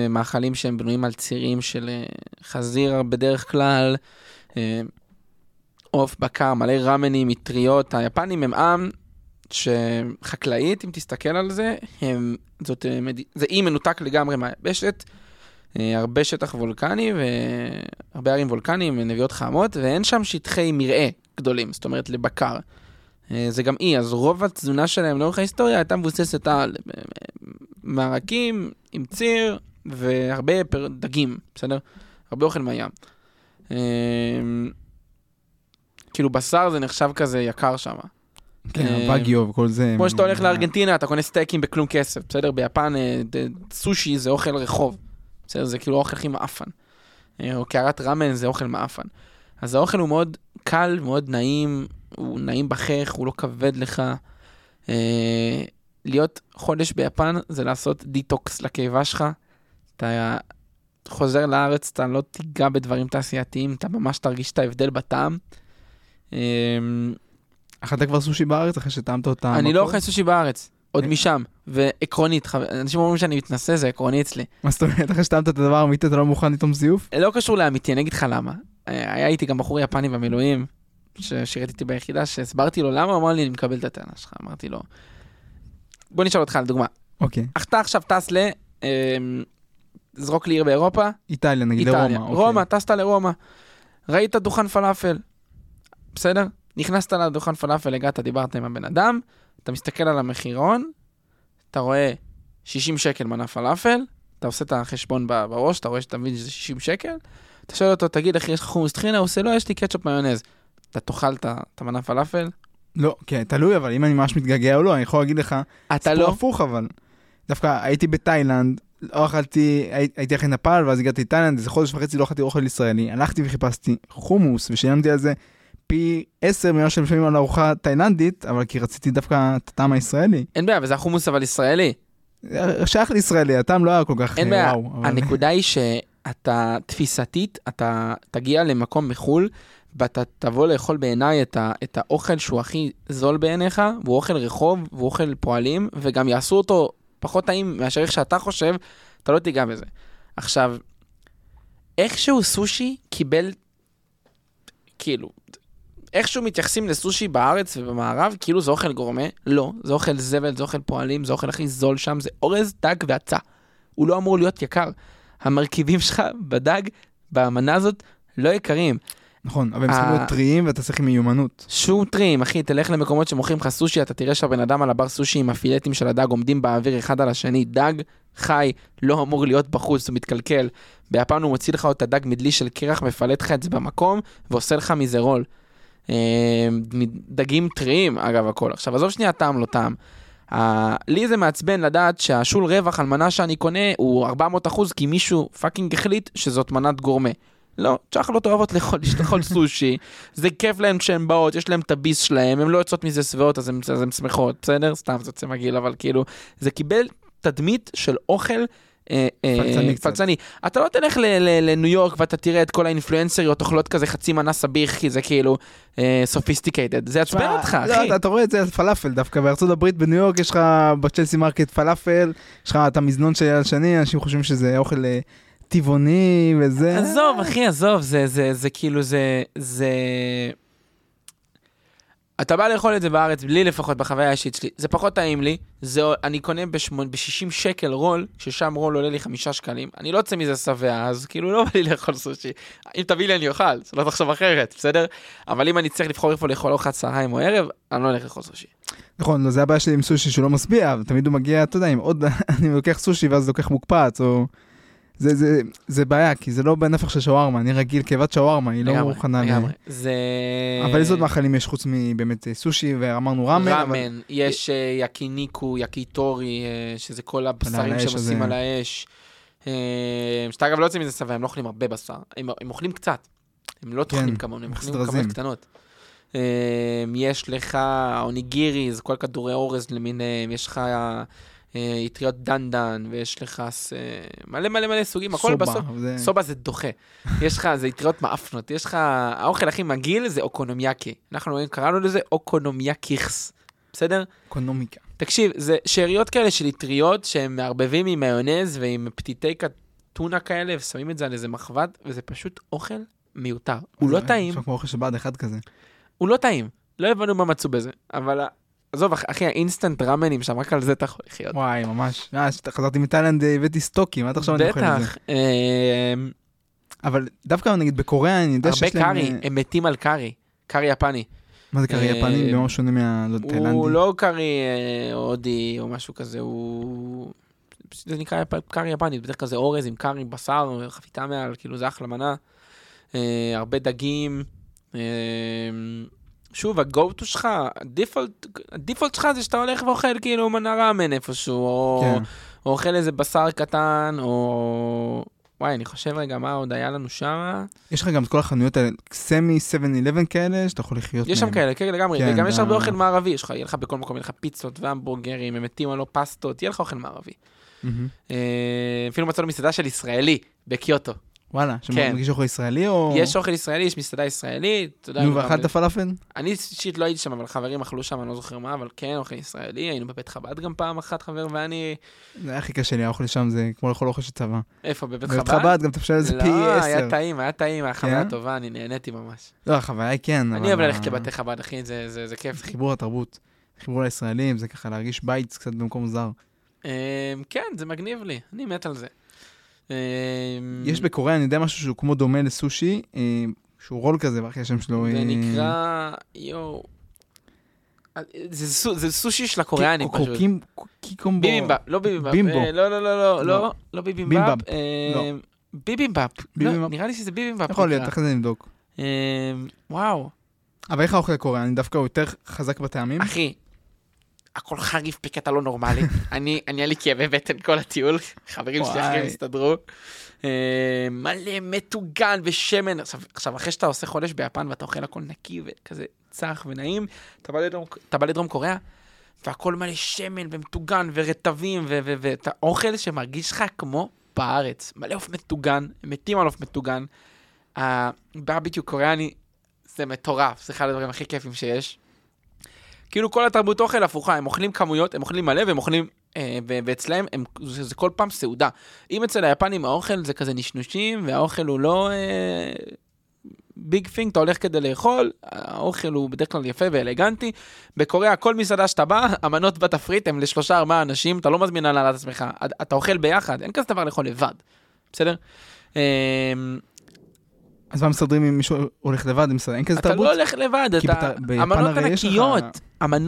מאכלים שהם בנויים על צירים של אה, חזיר בדרך כלל, אה, עוף, בקר, מלא ראמנים, מטריות. היפנים הם עם שחקלאית, אם תסתכל על זה, הם, זאת, אה, זה אי מנותק לגמרי מהיבשת. הרבה שטח וולקני והרבה ערים וולקניים, נביאות חמות, ואין שם שטחי מרעה גדולים, זאת אומרת לבקר. זה גם אי, אז רוב התזונה שלהם לאורך ההיסטוריה הייתה מבוססת על מרקים עם ציר והרבה פר... דגים, בסדר? הרבה אוכל מהים. אמ, כאילו בשר זה נחשב כזה יקר שם. כן, אמ, בגיו וכל זה. כמו שאתה הולך לארגנטינה, אתה קונה סטייקים בכלום כסף, בסדר? ביפן אה, סושי זה אוכל רחוב. בסדר? זה כאילו אוכל הכי מעפן. אה, או קערת ראמן זה אוכל מעפן. אז האוכל הוא מאוד קל, מאוד נעים, הוא נעים בחך, הוא לא כבד לך. להיות חודש ביפן זה לעשות דיטוקס לקיבה שלך. אתה חוזר לארץ, אתה לא תיגע בדברים תעשייתיים, אתה ממש תרגיש את ההבדל בטעם. אמ, אכלת כבר סושי בארץ אחרי שטעמת אותה? אני לא אוכל סושי בארץ, עוד אה. משם. ועקרונית, אנשים אומרים שאני מתנשא, זה עקרוני אצלי. מה זאת אומרת, אחרי שטעמת את הדבר האמיתי, אתה לא מוכן לטעום זיוף? לא קשור לאמיתי, אני אגיד לך למה. אה, היה איתי גם בחור יפני במילואים, ששירת איתי ביחידה, שהסברתי לו למה, הוא אמר לי, אני מקבל את הטענה שלך. אמרתי לו, בוא נשאל אותך לדוגמה. אוקיי. אתה עכשיו טס ל... אמ, זרוק לי עיר באירופה. איטליה, נגיד לרומא. אוקיי. רומא, טסת לרומא. ראית דוכן פלאפל, בסדר? נכנסת לדוכן פלאפל, הגעת, דיברת עם הבן אדם, אתה מסתכל על המחירון, אתה רואה 60 שקל מנה פלאפל, אתה עושה את החשבון בראש, אתה רואה שאתה מבין שזה 60 שקל, אתה שואל אותו, תגיד, אחי, יש לך חומוס טחינה? הוא עושה, לא, יש לי קטשופ מיונז. אתה תאכל את המנה פלאפל, לא, כן, תלוי, אבל אם אני ממש מתגעגע או לא, אני יכול להגיד לך, אתה לא? הפוך אבל. דווקא הייתי בתאילנד, לא אכלתי, הייתי אחרי נפאל, ואז הגעתי לתאילנד, איזה חודש וחצי לא אכלתי אוכל ישראלי, הלכתי וחיפשתי חומוס, ושילמתי על זה פי עשר ממה שהם משלמים על ארוחה תאילנדית, אבל כי רציתי דווקא את הטעם הישראלי. אין בעיה, וזה החומוס אבל ישראלי. שייך לישראלי, הטעם לא היה כל כך אין אה, בעיה. אבל- הנקודה היא שאתה תפיסתית, אתה תגיע למקום בחו"ל, ואתה תבוא לאכול בעיניי את, את האוכל שהוא הכי זול בעיניך, והוא אוכל רחוב, והוא אוכל פועלים, וגם יעשו אותו פחות טעים מאשר איך שאתה חושב, אתה לא תיגע בזה. עכשיו, איכשהו סושי קיבל, כאילו, איכשהו מתייחסים לסושי בארץ ובמערב, כאילו זה אוכל גורמה, לא, זה אוכל זבל, זה אוכל פועלים, זה אוכל הכי זול שם, זה אורז, דג והצע. הוא לא אמור להיות יקר. המרכיבים שלך בדג, במנה הזאת, לא יקרים. נכון, אבל הם צריכים ה- להיות טריים ואתה צריך עם מיומנות. שום טרים, אחי, תלך למקומות שמוכרים לך סושי, אתה תראה שהבן אדם על הבר סושי עם הפילטים של הדג עומדים באוויר אחד על השני. דג חי לא אמור להיות בחוץ, הוא מתקלקל. ביפן הוא מוציא לך את הדג מדלי של קרח, מפלט לך את זה במקום, ועושה לך מזה רול. אה, דגים טריים, אגב, הכל. עכשיו, עזוב שנייה טעם לא טעם. לי זה מעצבן לדעת שהשול רווח על מנה שאני קונה הוא 400 אחוז, כי מישהו fucking החליט שזאת מנת גורמה. לא, כוסיות אוהבות לאכול, לאכול סושי, זה כיף להם כשהן באות, יש להם את הביס שלהם, הן לא יוצאות מזה שבעות אז הן שמחות, בסדר? סתם זה יוצא מגעיל, אבל כאילו, זה קיבל תדמית של אוכל. אה, אה, פלצני. אתה לא תלך לניו יורק ואתה תראה את כל האינפלואנסריות אוכלות כזה חצי מנה סביח, כי זה כאילו sophisticated. זה יעצבן אותך, לא, אחי. אתה- רואה את זה על פלאפל דווקא, בארצות הברית, בניו יורק יש לך בצ'לסי מרקט פלאפל, יש לך את המזנון של יד שני, אנשים חושבים שזה אוכל אה, טבעוני וזה. עזוב, אחי, עזוב, זה, זה, זה כאילו, זה, זה... אתה בא לאכול את זה בארץ, לי לפחות, בחוויה האישית שלי, זה פחות טעים לי, זה, אני קונה ב-60 שקל רול, ששם רול עולה לי 5 שקלים, אני לא יוצא מזה שבע, אז כאילו לא בא לי לאכול סושי. אם תביא לי אני אוכל, שלא תחשוב אחרת, בסדר? אבל אם אני צריך לבחור איפה לאכול ארוחת צהריים או ערב, אני לא הולך לאכול סושי. נכון, לא, זה הבעיה שלי עם סושי שהוא לא משביע, תמיד הוא מגיע, אתה יודע, עם עוד, אני לוקח סושי ואז לוקח מוקפץ, או... זה, זה, זה בעיה, כי זה לא בנפח של שווארמה, אני רגיל כאבת שווארמה, היא לא מוכנה ל... זה... אבל איזה עוד מאכלים יש חוץ מבאמת אה, סושי, ואמרנו ראמן, אבל... ראמן, יש אה, יקיניקו, יקיטורי, אה, שזה כל הבשרים האש שהם עושים הזה. על האש. שאתה אגב לא יוצא מזה שבע, הם לא אוכלים הרבה בשר, הם הם אוכלים קצת. הם לא טוחנים כמונו, הם אוכלים. כמויות קטנות. יש לך אוניגירי, זה כל כדורי אורז למיניהם, יש לך אטריות דנדן, ויש לך ס- אה, מלא מלא מלא סוגים, הכל סובה, בסוף. זה- סובה זה דוחה. יש לך, זה אטריות מאפנות, יש לך, האוכל הכי מגעיל זה אוקונומיאקי. אנחנו קראנו לזה אוקונומיאקיכס, בסדר? אקונומיקה. תקשיב, זה שאריות כאלה של אטריות שהם מערבבים עם מיונז ועם פתיתי טונה כאלה, ושמים את זה על איזה מחבת, וזה פשוט אוכל מיותר. הוא לא טעים, נשמע כמו אוכל של בה"ד אחד כזה. הוא לא טעים. לא הבנו מה מצאו בזה, אבל עזוב, אח- אחי, האינסטנט ראמנים שם, רק על זה אתה יכול לחיות. וואי, ממש. אה, כשאתה- חזרתי מתאילנד, אה, הבאתי סטוקים, עד עכשיו אני אוכל את זה. בטח, אה, אבל דווקא נגיד בקוריאה, אני יודע הרבה שיש להם... קארי, אה, הם מתים על קארי, קארי יפני. מה זה קארי אה, יפני? במה שונה מהתאילנדי? הוא לא קארי אה, הודי או משהו כזה, הוא... זה נקרא קארי יפני, בדרך כלל זה אורז עם קארי בשר, חפיתה מעל, כאילו זה אחלה מנה. אה, הרבה דגים. שוב, ה-go to שלך, הדיפולט, שלך זה שאתה הולך ואוכל כאילו מנה ראמן איפשהו, או, כן. או אוכל איזה בשר קטן, או... וואי, אני חושב רגע, מה עוד היה לנו שם? יש לך גם את כל החנויות האלה, סמי 7-11 כאלה, שאתה יכול לחיות יש שם. כאלה, כן, לגמרי, כן, וגם יש הרבה אוכל מערבי, יש לך, יהיה לך בכל מקום, יהיה לך פיצות והמבורגרים, הם מתים על פסטות, יהיה לך אוכל מערבי. אה, אפילו מצאנו מסעדה של ישראלי בקיוטו. וואלה, כן. שמרגיש אוכל ישראלי או... יש אוכל ישראלי, יש מסעדה ישראלית, אתה יודע, נו, ואכלת פלאפל? אני אישית לא הייתי שם, אבל חברים אכלו שם, אני לא זוכר מה, אבל כן, אוכל ישראלי, היינו בבית חב"ד גם פעם אחת, חבר ואני, זה היה הכי קשה לי, האוכל שם זה כמו לאכול אוכל של צבא. איפה, בבית בבית חב"ד? חב"ד גם תפשל על זה פי לא, היה עשר. טעים, היה טעים, היה חוויה כן? טובה, אני נהניתי ממש. לא, החוויה היא כן, אני אוהב ללכת לבתי חב"ד, אחי, זה- זה זה כיף. זה חיבור לתרבות. חיבור לישראלים, זה ככה להרגיש בית קצת במקום זר. אה, כן, זה מגניב לי, אני מת על זה. אה, יש בקוריאה, אני יודע משהו שהוא כמו דומה לסושי, אה, שהוא רול כזה, ואחרי השם שלו... זה אה, נקרא, יואו. אה, זה זה סושי של הקוריאנים פשוט. קיקומבו. ביבימבאפ, לא ביבימבאפ. בימבו. אה, לא, לא, לא, לא, לא. לא, לא ביבימבאפ. בימבאפ. אה, לא. ביבימבאפ. לא. נראה לי שזה ביבימבאפ. יכול להיות. אחרי זה נבדוק. אה, וואו, אבל איך האוכל הקוריאני? דווקא הוא יותר חזק בטעמים? אחי, הכל חריף בקטע לא נורמלי. אני, אני היה לי כאבי בטן כל הטיול, חברים שלי. אחרים הסתדרו. אה, מלא מטוגן ושמן. עכשיו, עכשיו, אחרי שאתה עושה חודש ביפן ואתה אוכל הכל נקי וכזה צח ונעים, אתה בא לדרום, אתה בא לדרום קוריאה, והכל מלא שמן ומטוגן ורטבים, ואת האוכל שמרגיש לך כמו בארץ. מלא עוף מטוגן, מתים על עוף מטוגן. הברביקיו קוריאני זה מטורף, זה אחד הדברים הכי כיפים שיש. כאילו כל התרבות אוכל הפוכה, הם אוכלים כמויות, הם אוכלים מלא והם אוכלים, אה, ואצלהם הם, זה, זה כל פעם סעודה. אם אצל היפנים האוכל זה כזה נשנושים, והאוכל הוא לא ביג פינג, אתה הולך כדי לאכול, האוכל הוא בדרך כלל יפה ואלגנטי. בקוריאה, כל מסעדה שאתה בא, המנות בתפריט הן לשלושה ארבעה אנשים, אתה לא מזמין הנהלת עצמך, אתה אוכל ביחד, אין כזה דבר לאכול לבד, בסדר? אז מה מסדרים אם מישהו הולך לבד, אין כזה אתה תרבות? לא הולך לבד, אתה... המנות ענקיות.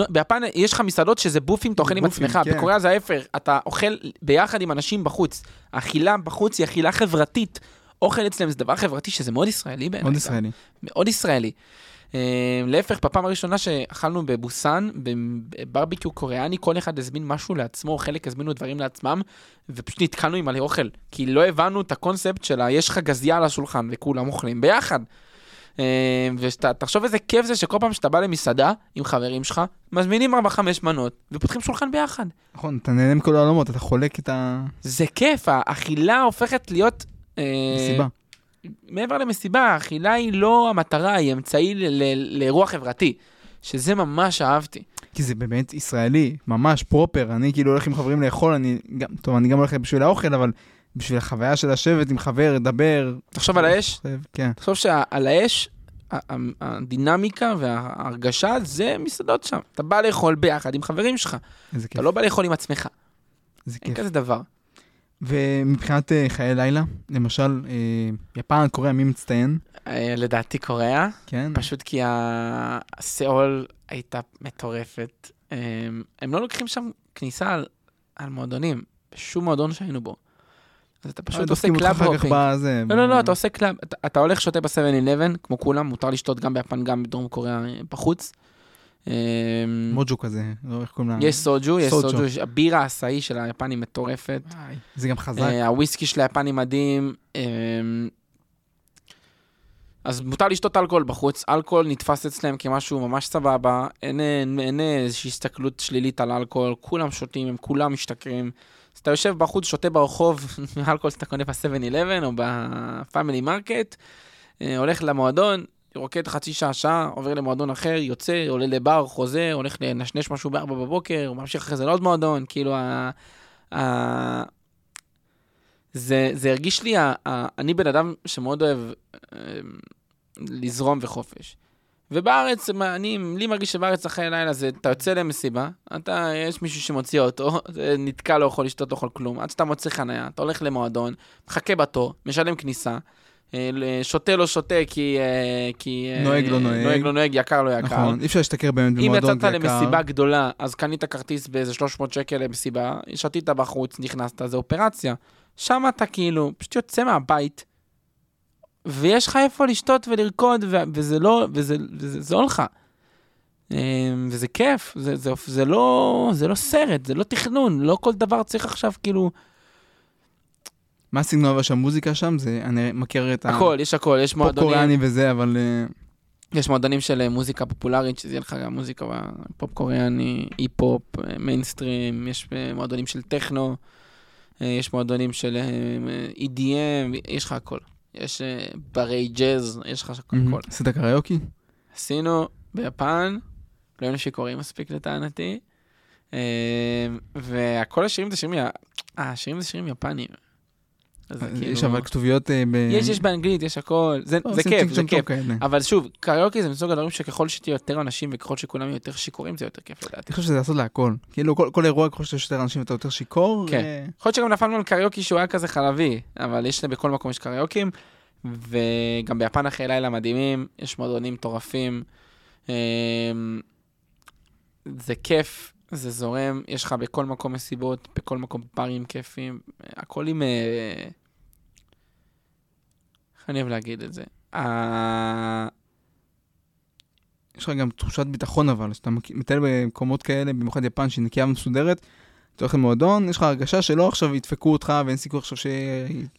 ביפן יש לך מסעדות שזה בופים, אתה אוכל עם עצמך. כן. בקוריאה זה ההפך, אתה אוכל ביחד עם אנשים בחוץ. האכילה בחוץ היא אכילה חברתית. אוכל אצלם זה דבר חברתי שזה מאוד ישראלי בעיניי. מאוד. ישראלי. מאוד ישראלי. אה, להפך, בפעם הראשונה שאכלנו בבוסן, בברביקיו קוריאני, כל אחד הזמין משהו לעצמו, חלק הזמינו דברים לעצמם, ופשוט נתקענו עם מלא אוכל. כי לא הבנו את הקונספט של ה- יש לך גזייה על השולחן וכולם אוכלים ביחד. אה, ותחשוב איזה כיף זה שכל פעם שאתה בא למסעדה עם חברים שלך, מזמינים 4-5 מנות ופותחים שולחן ביחד. נכון, אתה נהנה מכל העולמות, אתה חולק את זה כיף, האכילה הופכת להיות... אה, המסיבה. מעבר למסיבה, האכילה היא לא המטרה, היא אמצעי לאירוע חברתי, שזה ממש אהבתי. כי זה באמת ישראלי, ממש פרופר. אני כאילו הולך עם חברים לאכול, אני גם, טוב, אני גם הולך בשביל האוכל, אבל בשביל החוויה של לשבת עם חבר, לדבר. תחשוב על האש, כן. תחשוב שעל האש, הדינמיקה וההרגשה זה מסעדות שם. אתה בא לאכול ביחד עם חברים שלך, איזה כיף. אתה לא בא לאכול עם עצמך, איזה אין כיף. כזה דבר. ומבחינת אה, חיי לילה, למשל, אה, יפן, קוריאה, מי מצטיין? אה, לדעתי קוריאה, כן. פשוט כי הסיאול הייתה מטורפת. הם לא לוקחים שם כניסה על, על מועדונים, בשום מועדון שהיינו בו. אז אתה פשוט עושה club hopping. בזה. לא, לא, לא, אתה עושה club, אתה, אתה הולך שותה ב-7-11, כמו כולם, מותר לשתות גם ביפן, גם בדרום קוריאה אה, בחוץ. אה, מוג'ו כזה, לא איך קוראים לה? יש סוג'ו, יש סוג'ו. הבירה האסאהי של היפנים מטורפת. זה גם חזק. אה, הוויסקי של היפנים מדהים. אה, אז מותר לשתות אלכוהול בחוץ, אלכוהול נתפס אצלם כמשהו ממש סבבה, אין, אין, אין איזושהי הסתכלות שלילית על אלכוהול, כולם שותים, הם כולם משתכרים. אז אתה יושב בחוץ, שותה ברחוב, אלכוהול שאתה קונה ב-7-11 או ב Family Market, אה, הולך למועדון, רוקד חצי שעה, שעה, עובר למועדון אחר, יוצא, עולה לבר, חוזר, הולך לנשנש משהו ב-4 בבוקר, ממשיך אחרי זה לעוד מועדון, כאילו ה... ה... זה, זה הרגיש לי, ה, ה, אני בן אדם שמאוד אוהב אה, לזרום וחופש. ובארץ, אני, לי מרגיש שבארץ אחרי לילה זה, אתה יוצא למסיבה, אתה, יש מישהו שמוציא אותו, נתקע, לא יכול לשתות, לא יכול כלום, עד שאתה מוצא חניה, אתה הולך למועדון, מחכה בתור, משלם כניסה, שותה לא שותה כי... אה, כי אה, נוהג לא נוהג. נוהג לא נוהג, יקר לא יקר. נכון, אי אפשר להשתכר באמת אם במועדון, יצאת זה יקר. למסיבה גדולה, אז קנית כרטיס באיזה 300 שקל למסיבה, שתית בחוץ, נכנסת, זה אופרציה. שם אתה כאילו פשוט יוצא מהבית, ויש לך איפה לשתות ולרקוד, ו- וזה לא, וזה וזה זול לך. אמ, וזה כיף, זה, זה, זה, לא, זה לא סרט, זה לא תכנון, לא כל דבר צריך עכשיו כאילו... מה הסגנון אבל שהמוזיקה שם? זה, אני מכיר את הכל, יש הכל, יש הפופ מועדונים, קוריאני וזה, אבל אה, יש מועדונים של אה, מוזיקה פופולרית, שזה יהיה לך גם מוזיקה פופ קוריאני, קיי-פופ, מיינסטרים, יש אה, מועדונים של טכנו, יש מועדונים של EDM, יש לך הכל. יש ברי ג'אז, יש לך הכל. עשית קריוקי? עשינו ביפן, לא היינו שיכורים מספיק לטענתי, וכל השירים זה שירים, השירים זה שירים יפניים. אז זה יש כאילו- אבל כתוביות אה, ב... יש, יש באנגלית, יש הכל, זה לא, זה כיף, זה כיף. אבל שוב, קריוקי זה מסוג הדברים שככל שתהיה יותר אנשים וככל שכולם יהיו יותר שיכורים, זה יותר כיף לדעתי. אני חושב שזה לעשות להכל. כאילו כל אירוע, ככל שיש יותר אנשים ואתה יותר שיכור. כן. אה, יכול להיות שגם נפלנו על קריוקי שהוא היה כזה חלבי, אבל יש בכל מקום יש קריוקים, וגם ביפן אחרי לילה מדהימים, יש מועדונים מטורפים. אמ, זה כיף, זה זורם, יש לך בכל מקום מסיבות, בכל מקום ברים כיפים, הכל עם... אה, איך אני אוהב להגיד את זה? ה- יש לך גם תחושת ביטחון אבל, כשאתה מטייל במקומות כאלה, במיוחד יפן שהיא נקייה ומסודרת, אתה הולך למועדון, יש לך הרגשה שלא עכשיו ידפקו אותך ואין סיכוי עכשיו ש...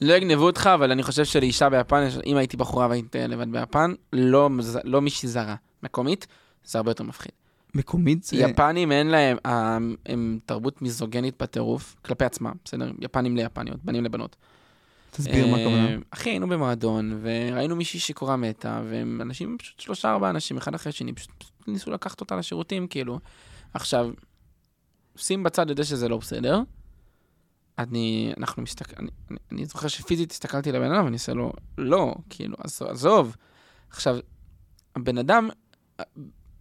לא יגנבו אותך, אבל אני חושב שלאישה ביפן, אם הייתי בחורה והייתי לבד ביפן, לא, לא מישהי זרה. מקומית, זה הרבה יותר מפחיד. מקומית זה... יפנים אין להם, אה, הם תרבות מיזוגנית בטירוף, כלפי עצמם, בסדר? יפנים ליפניות, בנים לבנות. תסביר מה אה, הכוונה. אחי, היינו במועדון, וראינו מישהי שיכורה מתה, והם אנשים, פשוט שלושה ארבעה אנשים, אחד אחרי השני, פשוט ניסו לקחת אותה לשירותים, כאילו. עכשיו, שים בצד את זה שזה לא בסדר. אני, אנחנו מסתכל, אני, אני, אני זוכר שפיזית הסתכלתי לבן אדם ואני עושה לו, לא, כאילו, עזוב, עזוב. עכשיו, הבן אדם,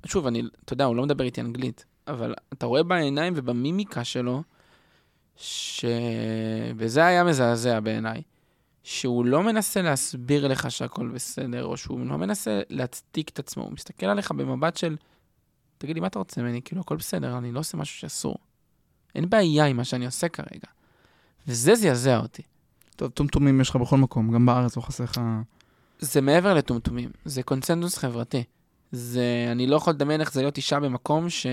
שוב, אני, אתה יודע, הוא לא מדבר איתי אנגלית, אבל אתה רואה בעיניים ובמימיקה שלו, ש... וזה היה מזעזע בעיניי, שהוא לא מנסה להסביר לך שהכל בסדר, או שהוא לא מנסה להצדיק את עצמו, הוא מסתכל עליך במבט של, תגיד לי, מה אתה רוצה ממני? כאילו, הכל בסדר, אני לא עושה משהו שאסור. אין בעיה עם מה שאני עושה כרגע. וזה זעזע אותי. טוב, טומטומים יש לך בכל מקום, גם בארץ לא חסר לך... זה מעבר לטומטומים, זה קונצנזוס חברתי. זה, אני לא יכול לדמיין איך זה להיות אישה במקום ש...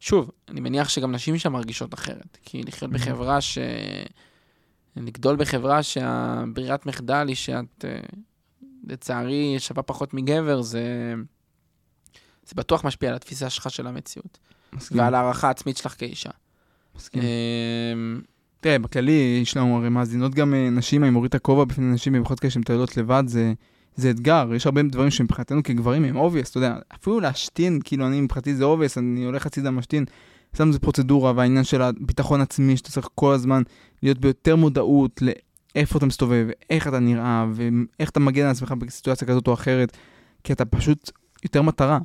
שוב, אני מניח שגם נשים שם מרגישות אחרת. כי לחיות. בחברה ש... לגדול בחברה שהברירת מחדל היא שאת, אה, לצערי, שווה פחות מגבר, זה... זה בטוח משפיע על התפיסה שלך של המציאות. מסכים, ועל הערכה העצמית שלך כאישה. מסכים. אמ, תראה, בכללי, יש לנו הרי מאזינות גם אה, נשים, אני מוריד את הכובע בפני נשים, במיוחד כאלה שהן מטיילות לבד, זה, זה אתגר. יש הרבה דברים שמבחינתנו כגברים הם obvious, אתה יודע, אפילו להשתין, כאילו אני מבחינתי זה obvious, אני הולך הצידה משתין. שם זה פרוצדורה והעניין של הביטחון עצמי, שאתה צריך כל הזמן להיות ביותר מודעות לאיפה אתה מסתובב, איך אתה נראה, ואיך אתה מגן על עצמך בסיטואציה כזאת או אחרת, כי אתה פשוט יותר מטרה.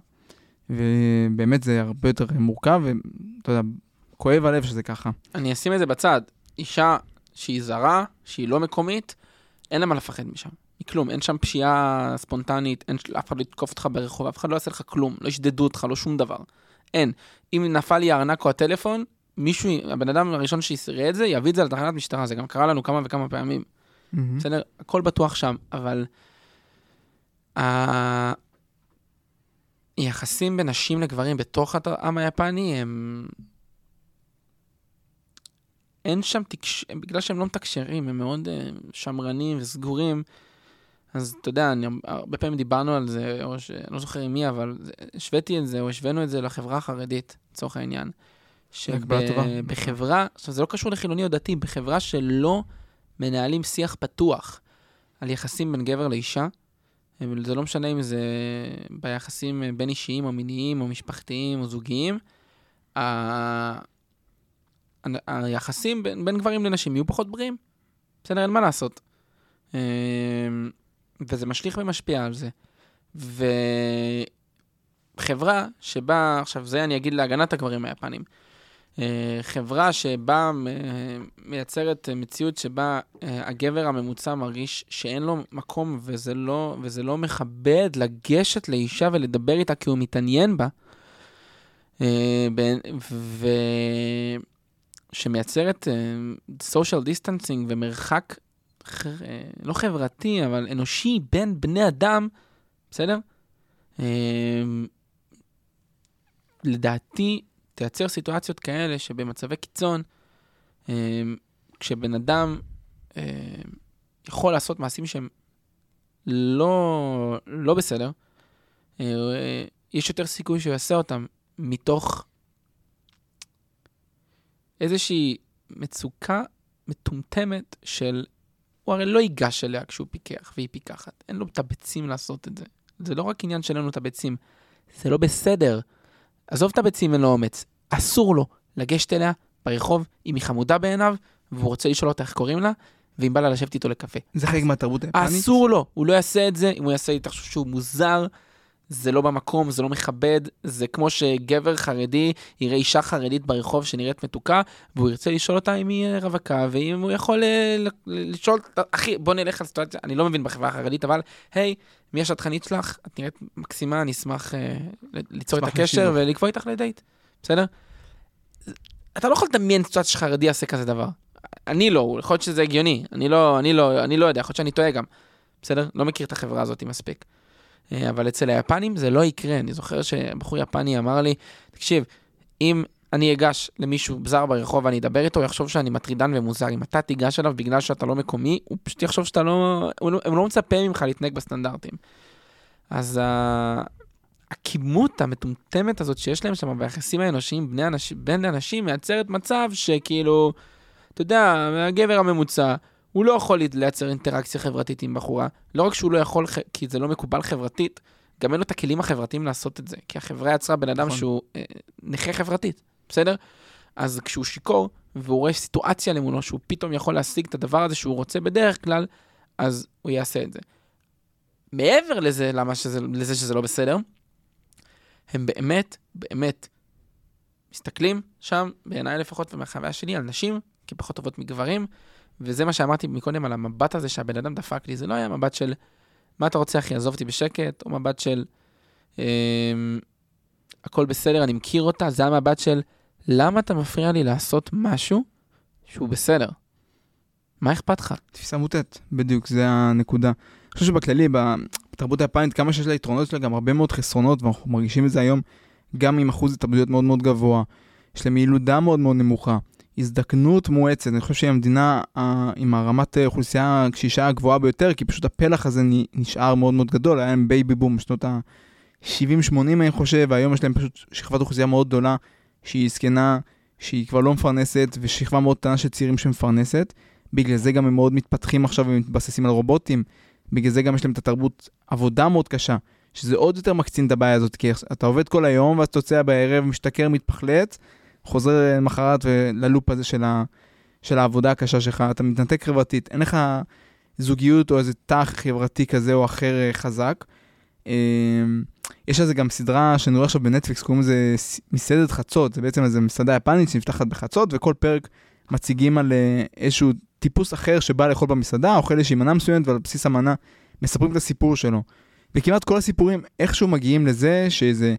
ובאמת זה הרבה יותר מורכב, ואתה יודע, כואב הלב שזה ככה. אני אשים את זה בצד. אישה שהיא זרה, שהיא לא מקומית, אין לה מה לפחד משם. מכלום, אין שם פשיעה ספונטנית, אין אף אחד לא יתקוף אותך ברחוב, אף אחד לא יעשה לך כלום, לא ישדדו אותך, לא שום דבר. אין. אם נפל לי הארנק או הטלפון, מישהו, הבן אדם הראשון שיראה את זה, יביא את זה לתחנת משטרה, זה גם קרה לנו כמה וכמה פעמים. מהמם. בסדר? הכל בטוח שם, אבל... ה- היחסים בין נשים לגברים בתוך העם היפני הם... אין שם תקש... בגלל שהם לא מתקשרים, הם מאוד uh, שמרנים וסגורים. אז אתה יודע, אני, הרבה פעמים דיברנו על זה, או ש... אני לא זוכר עם מי, אבל השוויתי את זה, או השווינו את זה לחברה החרדית, לצורך העניין. שבחברה, עכשיו זה לא קשור לחילוני או דתי, בחברה שלא מנהלים שיח פתוח על יחסים בין גבר לאישה, זה לא משנה אם זה ביחסים בין אישיים או מיניים או משפחתיים או זוגיים, ה- ה- היחסים בין, בין גברים לנשים יהיו פחות בריאים. בסדר, אין מה לעשות. וזה משליך ומשפיע על זה. וחברה שבה, עכשיו זה אני אגיד להגנת הגברים היפנים, אה, חברה שבה אה, מייצרת מציאות שבה אה, הגבר הממוצע מרגיש שאין לו מקום וזה לא, וזה לא מכבד לגשת לאישה ולדבר איתה כי הוא מתעניין בה, אה, בין- ו... שמייצרת social distancing ומרחק, לא חברתי, אבל אנושי בין בני אדם, בסדר? אה, לדעתי, תייצר סיטואציות כאלה שבמצבי קיצון, אה, כשבן אדם אה, יכול לעשות מעשים שהם לא, לא בסדר, אה, יש יותר סיכוי שהוא יעשה אותם מתוך איזושהי מצוקה מטומטמת של, הוא הרי לא ייגש אליה כשהוא פיקח והיא פיקחת, אין לו את הביצים לעשות את זה. זה לא רק עניין שאין לנו את הביצים, זה לא בסדר. עזוב את הביצים, אין לו אומץ. אסור לו לגשת אליה ברחוב אם היא חמודה בעיניו, והוא רוצה לשאול אותה איך קוראים לה, ואם בא לה לשבת איתו לקפה. זה חלק מהתרבות היפנית. אסור לו, הוא לא יעשה את זה, אם הוא יעשה, תחשוב שהוא מוזר, זה לא במקום, זה לא מכבד, זה כמו שגבר חרדי יראה אישה חרדית ברחוב שנראית מתוקה, והוא ירצה לשאול אותה אם היא רווקה, ואם הוא יכול אה, לשאול, אחי, בוא נלך על סיטואציה, אני לא מבין בחברה החרדית, אבל היי, מי השטחנית שלך? את נראית מקסימה, אני אשמח אה, ליצור את הקשר. ולקבוע איתך לדייט, בסדר? אתה לא יכול לדמיין סיטואציה שחרדי יעשה כזה דבר. אני לא, יכול להיות שזה הגיוני, אני לא, אני לא, אני לא יודע, יכול להיות שאני טועה גם. בסדר? לא מכיר את החברה הזאת מספיק. אה, אבל אצל היפנים זה לא יקרה. אני זוכר שבחור יפני אמר לי, תקשיב, אם אני אגש למישהו זר ברחוב ואני אדבר איתו, הוא יחשוב שאני מטרידן ומוזר. אם אתה תיגש אליו בגלל שאתה לא מקומי, הוא פשוט יחשוב שאתה לא... הוא לא- לא מצפה ממך להתנהג בסטנדרטים. אז ה- הכימות המטומטמת הזאת שיש להם שם ביחסים האנושיים בני אנשים, בין אנשים מייצרת מצב שכאילו, אתה יודע, הגבר הממוצע, הוא לא יכול לייצר אינטראקציה חברתית עם בחורה. לא רק שהוא לא יכול, כי זה לא מקובל חברתית, גם אין לו את הכלים החברתיים לעשות את זה. כי החברה יצרה בן אדם נכון. שהוא אה, נכה חברתית, בסדר? אז כשהוא שיכור, והוא רואה סיטואציה למולו, שהוא פתאום יכול להשיג את הדבר הזה שהוא רוצה בדרך כלל, אז הוא יעשה את זה. מעבר לזה, למה שזה, לזה שזה לא בסדר, הם באמת, באמת מסתכלים שם, בעיניי לפחות ומהחוויה שלי, על נשים כפחות טובות מגברים, וזה מה שאמרתי מקודם על המבט הזה שהבן אדם דפק לי, זה לא היה מבט של מה אתה רוצה אחי, עזוב אותי בשקט, או מבט של אמ, הכל בסדר, אני מכיר אותה, זה היה מבט של למה אתה מפריע לי לעשות משהו שהוא בסדר? מה אכפת לך? תפיסה מוטעת, בדיוק, זה הנקודה. אני חושב שבכללי, בתרבות היפנית, כמה שיש לה יתרונות, יש לה גם הרבה מאוד חסרונות, ואנחנו מרגישים את זה היום, גם עם אחוז התאבדויות מאוד מאוד גבוה, יש להם ילודה מאוד מאוד נמוכה, הזדקנות מואצת, אני חושב שהיא המדינה אה, עם הרמת אוכלוסייה הקשישה הגבוהה ביותר, כי פשוט הפלח הזה נשאר מאוד מאוד גדול, היה להם baby boom בשנות ה-70-80 אני חושב, והיום יש להם פשוט שכבת אוכלוסייה מאוד גדולה, שהיא זקנה, שהיא כבר לא מפרנסת, ושכבה מאוד קטנה של צעירים שמפרנסת. בגלל זה גם הם מאוד מתפתחים עכשיו ומתבססים על רובוטים. בגלל זה גם יש להם את התרבות עבודה מאוד קשה, שזה עוד יותר מקצין את הבעיה הזאת, כי אתה עובד כל היום ואז אתה יוצא בערב, משתכר, מתפחלץ, חוזר למחרת ללופ הזה של, ה, של העבודה הקשה שלך, אתה מתנתק חברתית, אין לך זוגיות או איזה תא חברתי כזה או אחר אה, חזק. אה, יש על זה גם סדרה שאני רואה עכשיו בנטפליקס, קוראים לזה מסעדת חצות, זה בעצם איזה מסעדה יפנית שנפתחת בחצות, וכל פרק מציגים על אה, איזשהו טיפוס אחר שבא לאכול במסעדה, אוכל איזושהי מנה מסוימת, ועל בסיס המנה מספרים את הסיפור שלו. וכמעט כל הסיפורים איכשהו מגיעים לזה שאיזה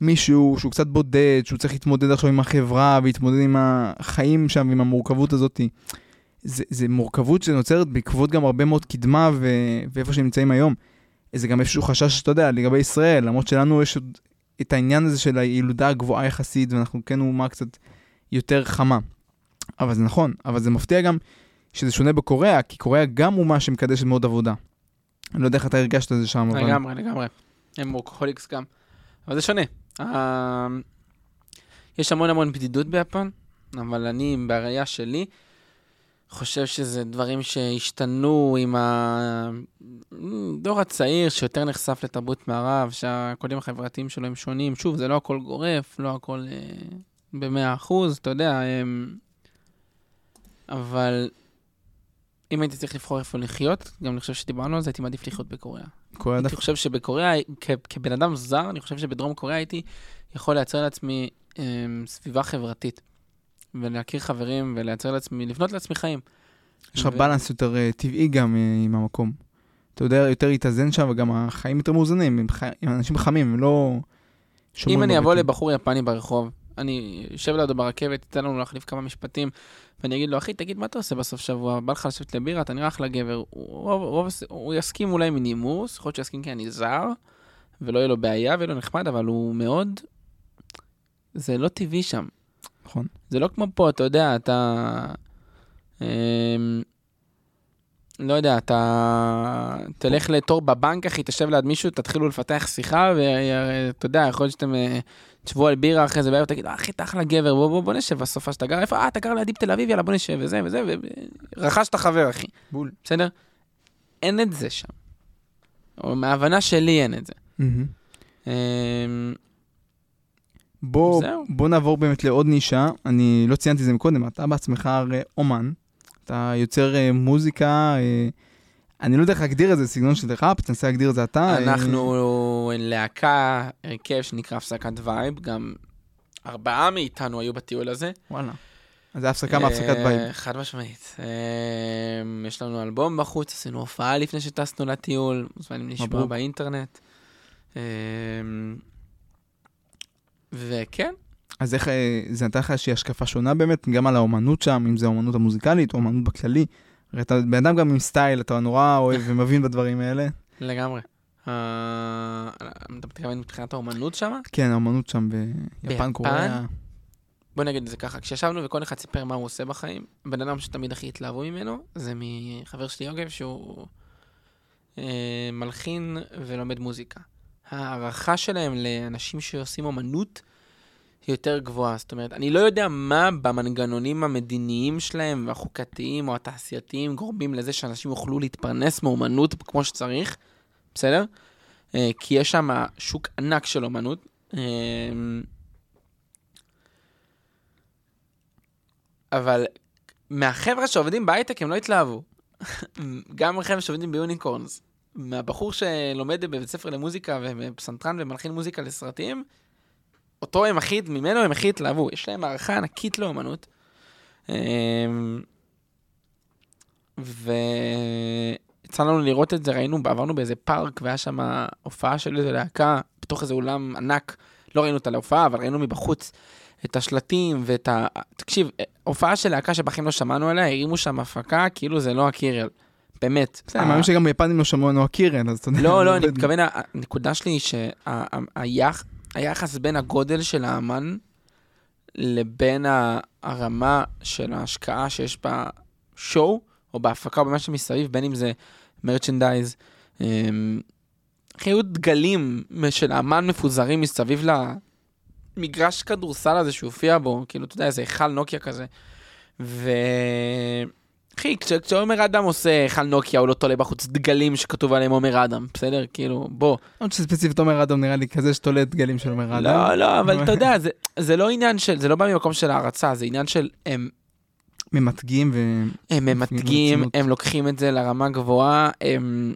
מישהו שהוא קצת בודד, שהוא צריך להתמודד עכשיו עם החברה, ולהתמודד עם החיים שם, ועם המורכבות הזאת. זה, זה מורכבות שנוצרת בעקבות גם הרבה מאוד קדמה ו... ואיפה שהם נמצאים היום. זה גם איזשהו חשש, אתה יודע, לגבי ישראל, למרות שלנו יש עוד את העניין הזה של הילודה הגבוהה יחסית, ואנחנו כן אומה קצת יותר חמה. אבל זה נכון, אבל זה מפתיע גם שזה שונה בקוריאה, כי קוריאה גם אומה שמקדשת מאוד עבודה. אני לא יודע איך אתה הרגשת את זה שם, אבל... לגמרי, לגמרי. הם וורקהוליקס גם. אבל זה שונה. אה, יש המון המון בדידות ביפן, אבל אני, בראייה שלי, חושב שזה דברים שהשתנו עם הדור הצעיר שיותר נחשף לתרבות מערב, שהקודים החברתיים שלו הם שונים. שוב, זה לא הכל גורף, לא הכל אה, במאה אחוז, אתה יודע, הם... אבל אם הייתי צריך לבחור איפה לחיות, גם אני חושב שדיברנו על זה, הייתי מעדיף לחיות בקוריאה. קוריאה דווקא... חושב שבקוריאה, כ- כבן אדם זר, אני חושב שבדרום קוריאה הייתי יכול לייצר לעצמי אמ, סביבה חברתית. ולהכיר חברים ולייצר לעצמי, לבנות לעצמי חיים. יש לך ו- בלנס יותר אה, טבעי גם אה, עם המקום. אתה יודע יותר להתאזן שם, וגם החיים יותר מאוזנים, עם, חי... עם אנשים חמים, הם לא... אם אני אבוא. לבחור יפני ברחוב, אני אשב לידו ברכבת, ייתן לנו להחליף כמה משפטים, ואני אגיד לו, אחי, תגיד, מה אתה עושה בסוף שבוע? בא לך לשבת לבירה, אתה נראה אחלה גבר. הוא, רוב, רוב, הוא יסכים אולי מנימוס, יכול להיות שיסכים כי אני זר, ולא יהיה לו בעיה ויהיה לו נחמד, אבל הוא מאוד... זה לא טבעי שם. נכון. זה לא כמו פה, אתה יודע, אתה... לא יודע, אתה תלך לתור בבנק, אחי, תשב ליד מישהו, תתחילו לפתח שיחה, ואתה יודע, יכול להיות שאתם אה, תשבו על בירה אחרי זה בערב, תגיד, "אה, אחי, אתה אחלה גבר, בוא, בוא, בוא נשב בסופה שאתה גר, איפה, אה, אתה גר לידי בתל אביב, יאללה, בוא נשב, וזה וזה, ורכשת חבר, אחי. בול. בסדר? אין את זה שם. או מההבנה שלי אין את זה. אמ, בוא. בוא נעבור באמת לעוד נישה, אני לא ציינתי את זה מקודם, אתה בעצמך הרי אומן, אתה יוצר אה, מוזיקה, אה, אני לא יודע איך להגדיר את זה, סגנון של ראפ, תנסה להגדיר את זה אתה. אה, אנחנו להקה, הרכב שנקרא הפסקת וייב, גם ארבעה מאיתנו היו בטיול הזה. וואלה. אז זה הפסקה מהפסקת אה, וייב. חד משמעית. אה, יש לנו אלבום בחוץ, עשינו הופעה לפני שטסנו לטיול, מוזמנים לשמוע. באינטרנט. אה, וכן, אז איך אה, זה נתן לך איזושהי השקפה שונה באמת, גם על האומנות שם, אם זה האומנות המוזיקלית או האומנות בכללי. הרי אתה בן אדם גם עם סטייל, אתה נורא אוהב ומבין בדברים האלה. לגמרי. אה, אתה מתכוון מבחינת האומנות שם? כן, האמנות שם ביפן? קוריאה. בוא נגיד את זה ככה, כשישבנו וכל אחד סיפר מה הוא עושה בחיים, הבן אדם שתמיד הכי התלהבו ממנו, זה מחבר שלי יוגב, שהוא אה, מלחין ולומד מוזיקה. ההערכה שלהם לאנשים שעושים אומנות יותר גבוהה. זאת אומרת, אני לא יודע מה במנגנונים המדיניים שלהם והחוקתיים או התעשייתיים גורמים לזה שאנשים יוכלו להתפרנס מאומנות כמו שצריך, בסדר? אה, כי יש שם שוק ענק של אומנות. אה, אבל מהחבר'ה שעובדים בהייטק הם לא התלהבו. גם החבר'ה שעובדים ביוניקורנס. מהבחור שלומד בבית ספר למוזיקה ופסנתרן ומלחין מוזיקה לסרטים, אותו הם הכי, ממנו הם הכי התלהבו. יש להם הערכה ענקית לאומנות. אמ, ויצא לנו לראות את זה, ראינו, עברנו באיזה פארק, והיה שם הופעה של איזה להקה, בתוך איזה אולם ענק. לא ראינו אותה להופעה, אבל ראינו מבחוץ את השלטים ואת ה... תקשיב, הופעה של להקה שבחיים לא שמענו עליה, הרימו שם הפקה, כאילו זה לא הקירל. באמת. בסדר, אני מאמין שגם ביפנים לא שמעו לנו הקירן, אז אתה יודע. לא, לא, אני עובד. מתכוון, הנקודה שלי היא שהיחס בין הגודל של האמן לבין הרמה של ההשקעה שיש בשואו, או בהפקה או במה שמסביב, בין אם זה מרצ'נדייז, אמ, היו דגלים של האמן מפוזרים מסביב למגרש כדורסל הזה שהופיע בו, כאילו, אתה יודע, איזה היכל נוקיה כזה. ו... אחי, כש- כשעומר אדם עושה היכל נוקיה, הוא לא תולה בחוץ דגלים שכתוב עליהם עומר אדם, בסדר? כאילו, בוא. למרות שספציפית עומר אדם נראה לי כזה שתולה דגלים של עומר אדם. לא, לא, אבל אתה יודע, זה, זה לא עניין של, זה לא בא ממקום של הערצה, זה עניין של, הם, ממתגים ו... הם ממתגים. הם לוקחים את זה לרמה גבוהה, הם...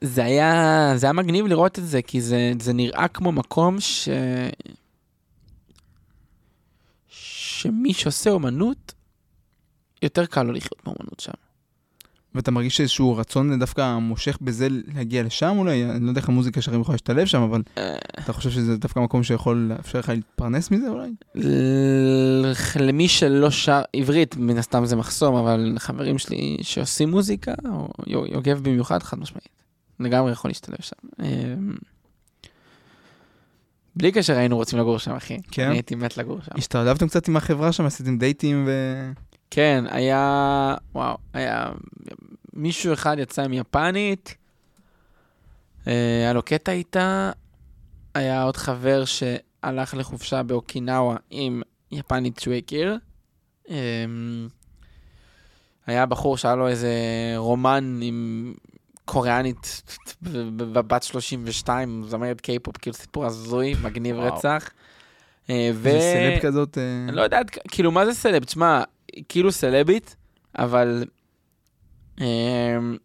זה היה, זה היה מגניב לראות את זה, כי זה, זה נראה כמו מקום ש... שמי שעושה אומנות, יותר קל לו לחיות באומנות שם. ואתה מרגיש איזשהו רצון דווקא מושך בזה להגיע לשם אולי? אני לא יודע איך המוזיקה שלכם יכולה להשתלב שם, אבל אה. אתה חושב שזה דווקא מקום שיכול לאפשר לך להתפרנס מזה אולי? למי שלא שר, עברית מן הסתם זה מחסום, אבל חברים שלי שעושים מוזיקה, או יו- יוגב במיוחד, חד משמעית. לגמרי יכול להשתלב שם. אמ, בלי קשר היינו רוצים לגור שם, אחי. כן? אני הייתי מת לגור שם. השתלבתם קצת עם החברה שם, עשיתם דייטים ו... כן, היה, וואו, היה, מישהו אחד יצא עם יפנית, אה, היה לו קטע איתה, היה עוד חבר שהלך לחופשה באוקינאווה עם יפנית שהוא הכיר. אה, היה בחור שהיה לו איזה רומן עם קוריאנית בבת 32, זמרת קיי-פופ, כאילו סיפור הזוי, מגניב וואו. רצח. אה, ו... זה סלב כזאת... אה, אני לא יודע, עד כ- כאילו, מה זה סלב? תשמע, כאילו סלבית, אבל... אמ,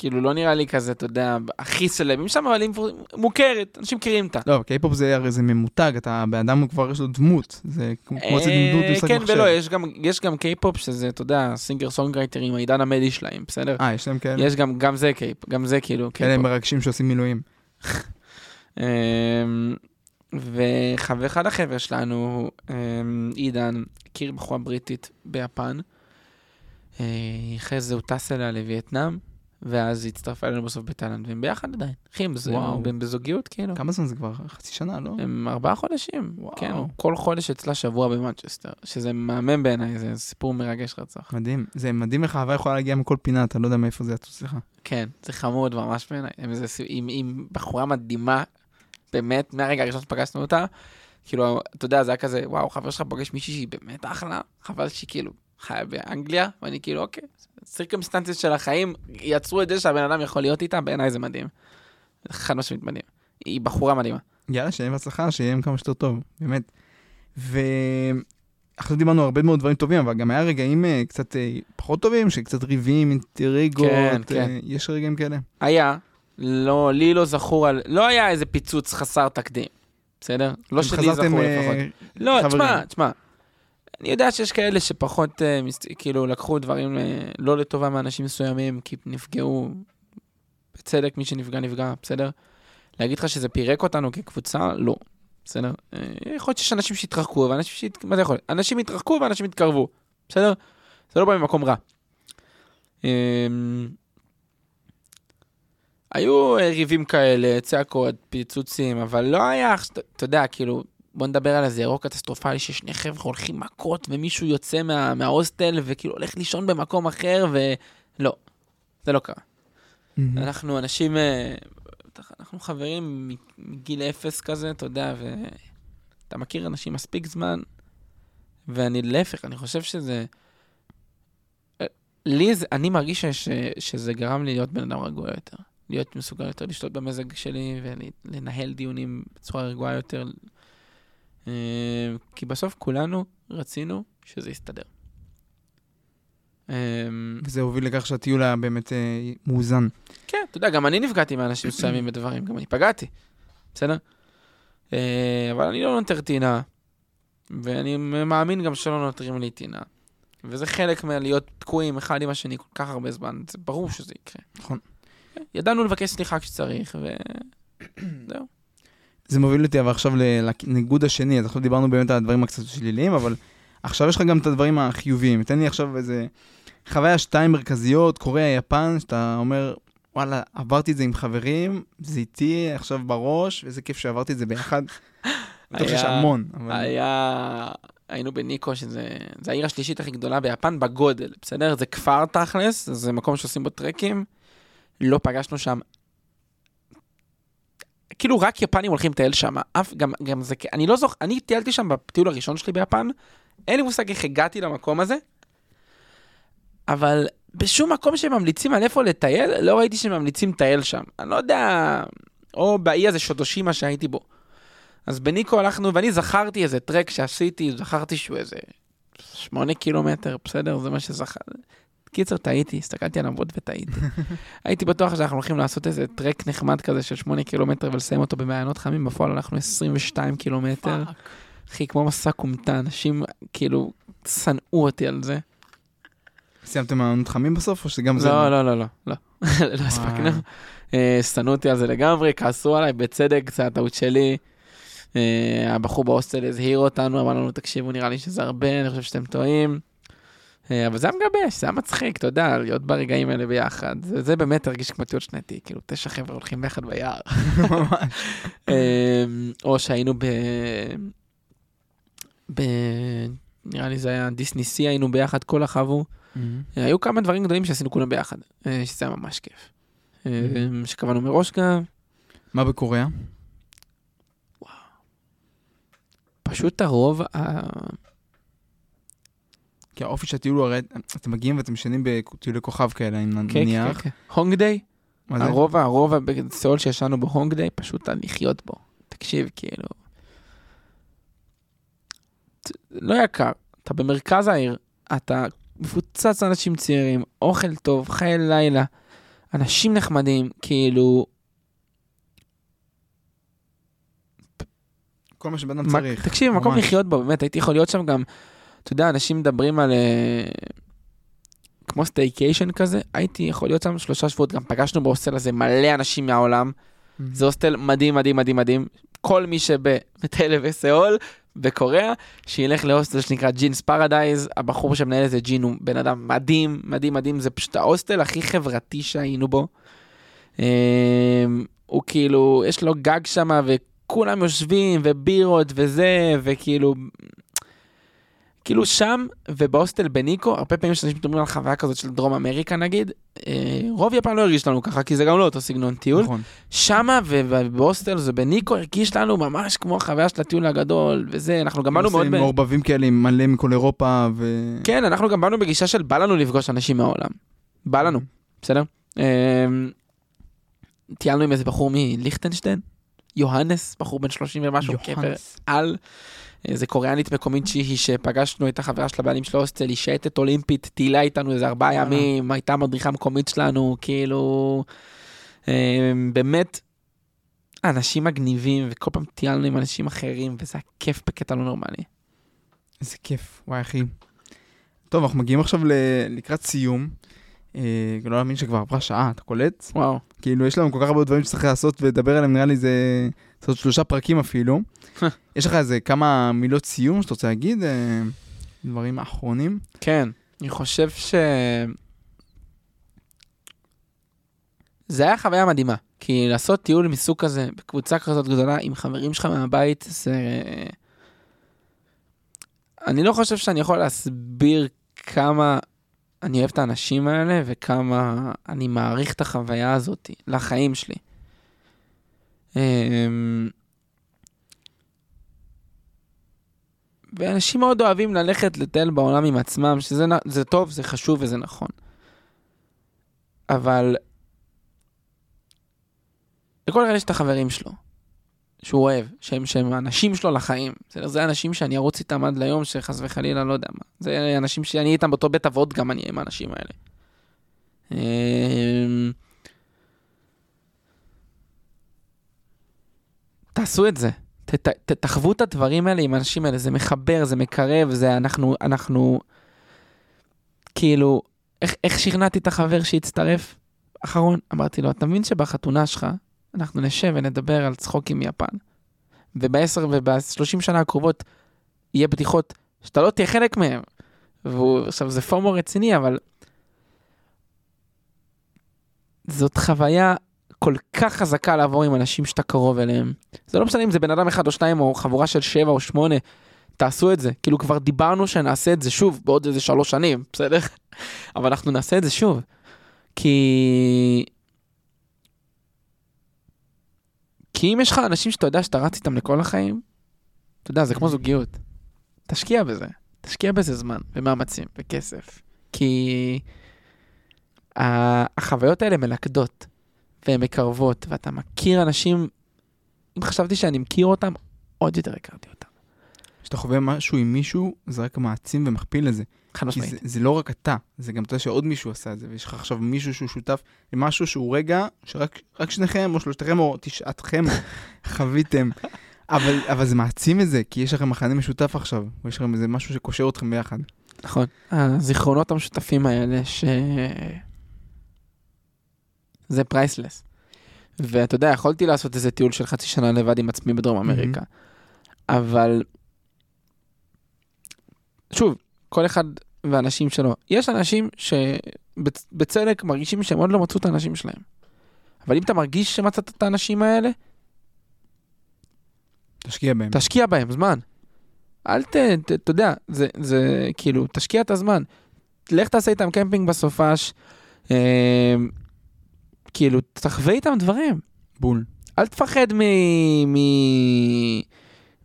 כאילו, לא נראה לי כזה, אתה יודע, הכי סלבים שם, אבל היא מוכרת, אנשים מכירים אותה. לא, קיי-פופ זה הרי זה ממותג, אתה, בן אדם כבר יש לו דמות, זה כמו כמו אצל דמות אה, משחק כן מחשב. ולא, יש גם, קיי-פופ, שזה, אתה יודע, singer songwriter ים, העידן עמדי שלהם, בסדר? אה, יש להם כאלה? יש גם, גם זה קיי, גם זה כאילו כאלה קיי-פופ. מרגשים שעושים מילואים. אמ, ואחד החבר'ה שלנו, אמ, עידן, הכיר בחורה בריטית ביפן. אה, אחרי זה הוא טס אליה לווייטנאם, ואז היא הצטרפה אלינו בסוף בתאילנד, והם ביחד עדיין. אחי, הם בז- וואו. הם בזוגיות, כאילו. כמה זמן זה כבר? חצי שנה, לא? הם ארבעה חודשים. וואו. כן, כל חודש אצלה שבוע במנצ'סטר, שזה מהמם בעיניי, זה סיפור מרגש רצח. מדהים. זה מדהים איך אהבה יכולה להגיע מכל פינה, אתה לא יודע מאיפה זה יצוץ לך. כן, זה חמוד ממש בעיניי. ס- עם, עם בחורה מדהימה, באמת, מהרגע הראשון שפגשנו אותה, כאילו, אתה יודע, זה היה כזה, וואו, חבר שלך פוגש מישהי שהיא באמת אחלה, חבל שהיא כאילו חיה באנגליה, ואני כאילו, אוקיי, סירקמסטנציות של החיים יצרו את זה שהבן אדם יכול להיות איתה, בעיניי זה מדהים. חד משמעית מדהים. היא בחורה מדהימה. יאללה, שיהיה בהצלחה, שיהיה עם כמה שיותר טוב, באמת. ועכשיו דיברנו הרבה מאוד דברים טובים, אבל גם היה רגעים אה, קצת אה, פחות טובים, שקצת ריבים, אינטריגות, כן, אה, כן. יש רגעים כאלה. היה, לא, לי לא זכור על, לא היה איזה פיצוץ חסר תקדים, בסדר? לא שלי זכור אה, לפחות. לא. תשמע, תשמע. אני יודע שיש כאלה שפחות, אה, מס- כאילו, לקחו דברים אה, לא לטובה מאנשים מסוימים, כי נפגעו, בצדק, מי שנפגע, נפגע, בסדר? להגיד לך שזה פירק אותנו כקבוצה? לא. בסדר? אה, יכול להיות שיש אנשים שהתרחקו, ואנשים שהת... מה זה יכול להיות? אנשים התרחקו ואנשים התקרבו, בסדר? זה לא בא ממקום רע. היו אה, ריבים כאלה, צעקות, פיצוצים, אבל לא היה, אתה יודע, כאילו, בוא נדבר על איזה אירוע קטסטרופלי ששני חבר'ה הולכים מכות ומישהו יוצא מה, מההוסטל וכאילו הולך לישון במקום אחר ולא, זה לא קרה. אנחנו אנשים, אה, אנחנו חברים מגיל אפס כזה, אתה יודע, ואתה מכיר אנשים מספיק זמן, ואני להפך, אני חושב שזה... אה, לי, זה, אני מרגיש ש, שזה גרם לי להיות בן אדם רגוע יותר. להיות מסוגל יותר לשלוט במזג שלי ולנהל דיונים בצורה רגועה יותר. אה, כי בסוף כולנו רצינו שזה יסתדר. אה, וזה הוביל לכך שהטיול היה באמת אה, מאוזן. כן, אתה יודע, גם אני נפגעתי מאנשים מסוימים בדברים, גם אני פגעתי, בסדר? אבל אני לא נותר טינה, ואני מאמין גם שלא נותרים לי טינה. וזה חלק מלהיות תקועים אחד עם השני כל כך הרבה זמן, זה ברור שזה יקרה. נכון. ידענו לבקש סליחה כשצריך, וזהו. זה מוביל אותי אבל עכשיו לניגוד השני, אז עכשיו דיברנו באמת על הדברים הקצת שליליים, אבל עכשיו יש לך גם את הדברים החיוביים. תן לי עכשיו איזה חוויה שתיים מרכזיות, קוריאה, יפן, שאתה אומר, וואלה, עברתי את זה עם חברים, זה איתי עכשיו בראש, ואיזה כיף שעברתי את זה ביחד. בטוח שיש המון. אבל... היה... היינו בניקו, שזה העיר השלישית הכי גדולה ביפן בגודל, בסדר? זה כפר תכלס, זה מקום שעושים בו טרקים. לא פגשנו שם כאילו רק יפנים הולכים לטייל שם, אף, גם, גם זה, אני לא זוכר, אני טיילתי שם בטיול הראשון שלי ביפן, אין לי מושג איך הגעתי למקום הזה, אבל בשום מקום שממליצים על איפה לטייל, לא ראיתי שממליצים לטייל שם. אני לא יודע, או באי הזה שוטושימה שהייתי בו. אז בניקו הלכנו, ואני זכרתי איזה טרק שעשיתי, זכרתי שהוא איזה שמונה קילומטר, בסדר? זה מה שזכרתי. קיצר, טעיתי, הסתכלתי על עמוד וטעיתי. הייתי בטוח שאנחנו הולכים לעשות איזה טרק נחמד כזה של 8 קילומטר ולסיים אותו במעיינות חמים, בפועל הלכנו 22 קילומטר. אחי, כמו מסע כומתה, אנשים כאילו שנאו אותי על זה. סיימתם מעיינות חמים בסוף, או שגם לא, זה... לא, לא, לא, לא, לא, לא הספקנו. אה, שנאו אותי על זה לגמרי, כעסו עליי, בצדק, זה הטעות שלי. אה, הבחור בהוסטל הזהיר אותנו, אמר לנו, תקשיבו, נראה לי שזה הרבה, אני חושב שאתם טועים. אה, אבל זה היה מגבש, זה היה מצחיק, אתה יודע, להיות ברגעים האלה ביחד. זה, זה באמת הרגיש כמו טיול שנתי, כאילו תשע חבר'ה הולכים ביחד ביער. אמ, או שהיינו ב... ב... נראה לי זה היה דיסני סי, היינו ביחד כל החבו. Mm-hmm. היו כמה דברים גדולים שעשינו כולם ביחד, אה, שזה היה ממש כיף. Mm-hmm. שקבענו מראש גם. מה בקוריאה? וואו. פשוט הרוב, כי האופי של הטיול הוא הרי, אתם מגיעים ואתם משנים בטיולי כוכב כאלה, אני כן, מניח. כן, כן, כן. הונג דיי? הרוב, הרוב בסיול שישנו בהונג דיי, פשוט לחיות בו. תקשיב, כאילו... לא יקר, אתה במרכז העיר, אתה מפוצץ אנשים צעירים, אוכל טוב, חיי לילה, אנשים נחמדים, כאילו... כל מה שבן אדם צריך. תקשיב, מקום לחיות בו, באמת, הייתי יכול להיות שם גם אתה יודע, אנשים מדברים על... אה, כמו staycation כזה, הייתי יכול להיות שם שלושה שבועות, גם פגשנו בהוסטל הזה מלא אנשים מהעולם. Mm-hmm. זה הוסטל מדהים, מדהים, מדהים, מדהים. כל מי שבא לסיאול, בקוריאה, שילך להוסטל שנקרא Jin's Paradise, הבחור שמנהל את זה ג'ין הוא בן אדם מדהים, מדהים, מדהים, זה פשוט ההוסטל הכי חברתי שהיינו בו. אמ, הוא כאילו, יש לו גג שם וכולם יושבים ובירות וזה, וכאילו, כאילו שם ובהוסטל בניקו, הרבה פעמים שאנשים מדברים על חוויה כזאת של דרום אמריקה נגיד, אה, רוב יפן לא הרגיש לנו ככה, כי זה גם לא אותו סגנון טיול. נכון. שמה ובהוסטל זה בניקו הרגיש לנו ממש כמו החוויה של הטיול הגדול, וזה, אנחנו גם באנו מאוד... ב... מעורבבים כאלה מלא מכל אירופה ו... כן, אנחנו גם באנו בגישה של בא לנו לפגוש אנשים מהעולם. בא לנו, בסדר? אה, טיילנו עם איזה בחור מליכטנשטיין, יוהנס, בחור בן 30 ומשהו, קבר על. איזה קוריאנית מקומית שהיא שפגשנו את החברה של הבעלים של ההוסטל, היא שייטת אולימפית, טיילה איתנו איזה ארבעה ימים, הייתה מדריכה מקומית שלנו, כאילו, אמ, באמת, אנשים מגניבים, וכל פעם טיילנו עם אנשים אחרים, וזה היה כיף בקטע לא נורמלי. איזה כיף, וואי אחי. טוב, אנחנו מגיעים עכשיו לקראת סיום. אה, לא להאמין שכבר עברה שעה, אתה קולט? וואו. כאילו, יש לנו כל כך הרבה דברים שצריך לעשות ולדבר עליהם, נראה לי זה... לעשות שלושה פרקים אפילו. יש לך איזה כמה מילות סיום שאתה רוצה להגיד? אה, דברים אחרונים? כן, אני חושב ש... זה היה חוויה מדהימה, כי לעשות טיול מסוג כזה, בקבוצה כזאת גדולה, עם חברים שלך מהבית, זה... אני לא חושב שאני יכול להסביר כמה אני אוהב את האנשים האלה וכמה אני מעריך את החוויה הזאת לחיים שלי. אמ, ואנשים מאוד אוהבים ללכת לטייל בעולם עם עצמם, שזה זה טוב, זה חשוב וזה נכון. אבל לכל אחד יש את החברים שלו, שהוא אוהב, שהם, שהם האנשים שלו לחיים. זה, זה אנשים שאני ארוץ איתם עד ליום שחס וחלילה, לא יודע מה. זה אנשים שאני איתם באותו בית אבות גם אני עם האנשים האלה. אמ, תעשו את זה. תחוו את הדברים האלה עם האנשים האלה, זה מחבר, זה מקרב, זה אנחנו, אנחנו, כאילו, איך, איך שכנעתי את החבר שהצטרף? אחרון, אמרתי לו, אתה מבין שבחתונה שלך, אנחנו נשב ונדבר על צחוקים מיפן, ובעשר ובשלושים שנה הקרובות יהיה בדיחות שאתה לא תהיה חלק מהם. והוא, עכשיו זה פומו רציני, אבל זאת חוויה כל כך חזקה לעבור עם אנשים שאתה קרוב אליהם. זה לא משנה אם זה בן אדם אחד או שניים או חבורה של שבע או שמונה, תעשו את זה. כאילו כבר דיברנו שנעשה את זה שוב בעוד איזה שלוש שנים, בסדר? אבל אנחנו נעשה את זה שוב. כי... כי אם יש לך אנשים שאתה יודע שאתה רץ איתם לכל החיים, אתה יודע, זה כמו זוגיות. תשקיע בזה. תשקיע בזה זמן ומאמצים וכסף. כי החוויות האלה מלכדות. והן מקרבות, ואתה מכיר אנשים, אם חשבתי שאני מכיר אותם, עוד יותר הכרתי אותם. כשאתה חווה משהו עם מישהו, זה רק מעצים ומכפיל את זה. חד משמעית. זה, זה לא רק אתה, זה גם אתה שעוד מישהו עשה את זה, ויש לך עכשיו מישהו שהוא שותף למשהו שהוא רגע, שרק שניכם או שלושתכם או תשעתכם חוויתם. אבל, אבל זה מעצים את זה, כי יש לכם מחנה משותף עכשיו, ויש לכם איזה משהו שקושר אתכם ביחד. נכון. הזיכרונות המשותפים האלה, ש... זה פרייסלס. ואתה יודע, יכולתי לעשות איזה טיול של חצי שנה לבד עם עצמי בדרום אמריקה. Mm-hmm. אבל, שוב, כל אחד והאנשים שלו. יש אנשים שבצדק מרגישים שהם עוד לא מצאו את האנשים שלהם. אבל אם אתה מרגיש שמצאת את האנשים האלה, תשקיע בהם. תשקיע בהם, זמן. אל ת, אתה יודע, זה, זה כאילו, תשקיע את הזמן. לך תעשה איתם קמפינג בסופש, אה, כאילו, תחווה איתם דברים. בול. אל תפחד מ... מ...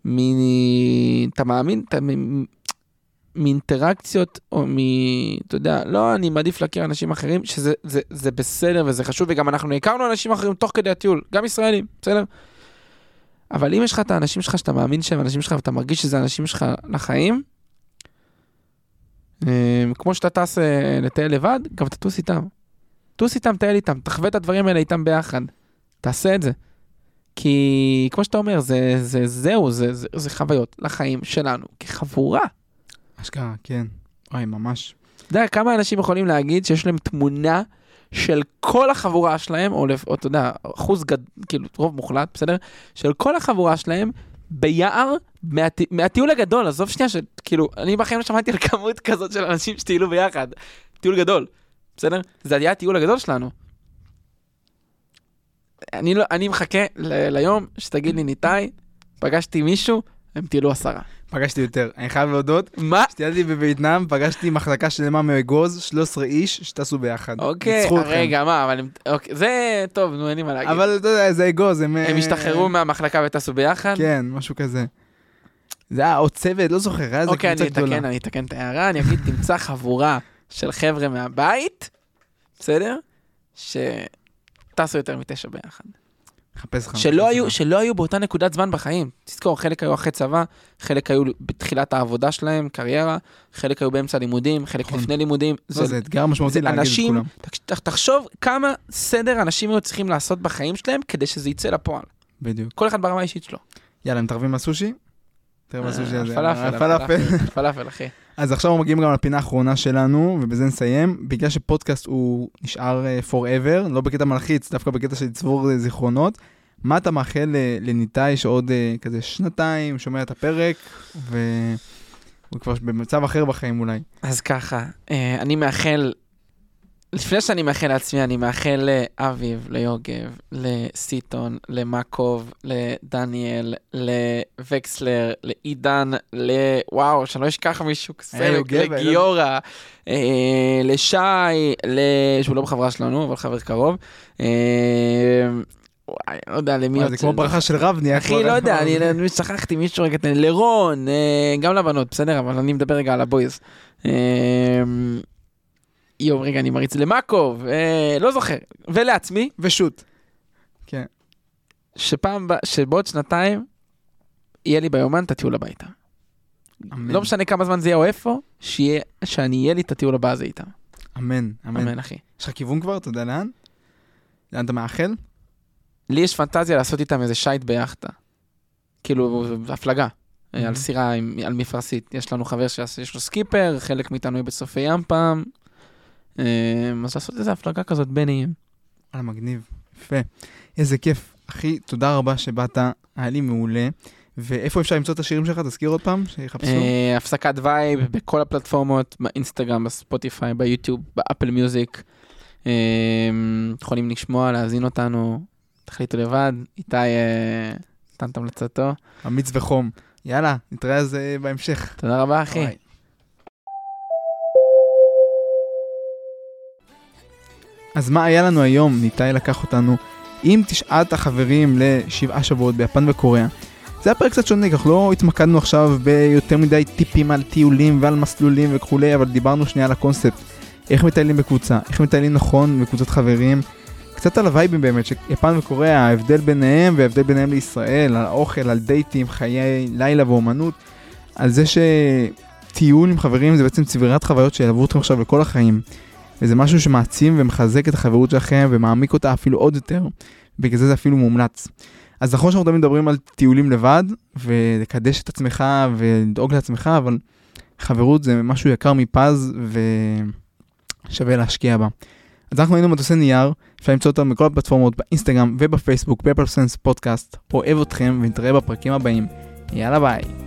מ... אתה מאמין? אתה... מאינטראקציות או מ... אתה יודע, לא, אני מעדיף להכיר אנשים אחרים, שזה זה, זה בסדר וזה חשוב, וגם אנחנו הכרנו אנשים אחרים תוך כדי הטיול, גם ישראלים, בסדר? אבל אם יש לך את האנשים שלך שאתה מאמין שהם אנשים שלך ואתה מרגיש שזה אנשים שלך לחיים, אה, כמו שאתה טס אה, לטייל לבד, גם תטוס איתם. טוס איתם, טייל איתם, תחווה את הדברים האלה איתם ביחד. תעשה את זה. כי כמו שאתה אומר, זה, זה, זהו, זה, זה, זה חוויות לחיים שלנו כחבורה. אשכרה, כן. אוי, ממש. אתה יודע, כמה אנשים יכולים להגיד שיש להם תמונה של כל החבורה שלהם, או, אתה יודע, אחוז גד... כאילו, רוב מוחלט, בסדר? של כל החבורה שלהם ביער מהט... מהטיול הגדול, עזוב שנייה, שכאילו, אני בחיים לא שמעתי על כמות כזאת של אנשים שטיילו ביחד. טיול גדול. בסדר? זה היה הטיול הגדול שלנו. אני, לא, אני מחכה ל, ליום שתגיד לי, ניתאי, פגשתי מישהו, הם טיילו עשרה. פגשתי יותר. אני חייב להודות, מה? כשטיילתי בווייטנאם, פגשתי מחלקה שלמה מאגוז, 13 איש שטסו ביחד. אוקיי, רגע, מה, אבל הם, אוקיי, זה טוב, נו, אין לי מה להגיד. אבל אתה יודע, זה אגוז, הם... הם השתחררו מהמחלקה וטסו ביחד? כן, משהו כזה. זה היה עוד צוות, לא זוכר, היה איזה אוקיי, קבוצה גדולה. אוקיי, אני אתקן את ההערה, אני אגיד, תמצא חבורה של חבר'ה מהבית, בסדר? שטסו יותר מתשע ביחד. חפש לך. שלא היו, שלא היו באותה נקודת זמן בחיים. תזכור, חלק היו אחרי צבא, חלק היו בתחילת העבודה שלהם, קריירה, חלק היו באמצע לימודים, חלק נכון. לפני לימודים. לא, זה אתגר משמעותי להגיד את אנשים, כולם. תח- תחשוב כמה סדר אנשים היו צריכים לעשות בחיים שלהם כדי שזה יצא לפועל. בדיוק. כל אחד ברמה האישית שלו. יאללה, מתערבים לסושי? תראה בסושי הזה. פלאפל. פלאפל, אחי. אז עכשיו אנחנו מגיעים גם לפינה האחרונה שלנו, ובזה נסיים. בגלל שפודקאסט הוא נשאר אה, forever, לא בקטע מלחיץ, דווקא בקטע של לצבור אה, זיכרונות. מה אתה מאחל אה, לניתאי שעוד אה, כזה שנתיים שומע את הפרק, והוא כבר במצב אחר בחיים אולי. אז ככה, אה, אני מאחל לפני שאני מאחל לעצמי, אני מאחל לאביב, ליוגב, לסיטון, למקוב, לדניאל, לווקסלר, לעידן, לוואו, שאני לא אשכח מישהו, היה לגיורא, אה, לשי, ל- שהוא לא בחברה שלנו, אבל חבר קרוב. אה, וואי, לא יודע למי וואי, זה כמו ברכה של רב נהיה אחי, כבר, לא יודע, אבל- אני שכחתי מישהו רגע, לרון, אה, גם לבנות, בסדר, אבל אני מדבר רגע על הבויז. יום, רגע, אני מריץ למאקוב, אה, לא זוכר, ולעצמי, ושות. כן. שפעם, שבעוד שנתיים, יהיה לי ביומן את הטיול הביתה. אמן. לא משנה כמה זמן זה יהיה או איפה, שיהיה, שאני אהיה לי את הטיול הבא הזה איתם. אמן, אמן. אמן, אחי. יש לך כיוון כבר? אתה יודע לאן? לאן אתה מאחל? לי יש פנטזיה לעשות איתם איזה שייט ביאכטה. כאילו, הפלגה. אה, על. סירה עם- על מפרשית. יש לנו חבר שיש לו סקיפר, חלק מאיתנו יהיה בסופי ים פעם. אה, אז לעשות איזה הפלגה כזאת בין איים. וואלה, מגניב. יפה. איזה כיף. אחי, תודה רבה שבאת, היה לי מעולה. ואיפה אפשר למצוא את השירים שלך? תזכיר עוד פעם, שיחפשו. אה, הפסקת וייב בכל הפלטפורמות, באינסטגרם, בספוטיפיי, ביוטיוב, באפל מיוזיק. אה, יכולים לשמוע, להאזין אותנו, תחליטו לבד. איתי אה, נתן את המלצתו. אמיץ וחום. יאללה, נתראה אז בהמשך. תודה רבה, אחי. אז מה היה לנו היום? ניתאי לקח אותנו עם תשעת החברים לשבעה שבועות ביפן וקוריאה. זה היה פרק קצת שונה, אנחנו לא התמקדנו עכשיו ביותר מדי טיפים על טיולים ועל מסלולים וכולי, אבל דיברנו שנייה על הקונספט. איך מטיילים בקבוצה, איך מטיילים נכון בקבוצת חברים. קצת על הווייבים באמת, שיפן וקוריאה, ההבדל ביניהם וההבדל ביניהם לישראל, על האוכל, על דייטים, חיי לילה ואומנות. על זה שטיול עם חברים זה בעצם צבירת חוויות שילוו אתכם עכשיו לכל החיים. וזה משהו שמעצים ומחזק את החברות שלכם ומעמיק אותה אפילו עוד יותר. בגלל זה זה אפילו מומלץ. אז נכון שאנחנו תמיד מדברים על טיולים לבד, ולקדש את עצמך ולדאוג לעצמך, אבל חברות זה משהו יקר מפז ושווה להשקיע בה. אז אנחנו היינו מטוסי נייר, אפשר למצוא אותם בכל הפלטפורמות, באינסטגרם ובפייסבוק, סנס פודקאסט. אוהב אתכם ונתראה בפרקים הבאים. יאללה ביי.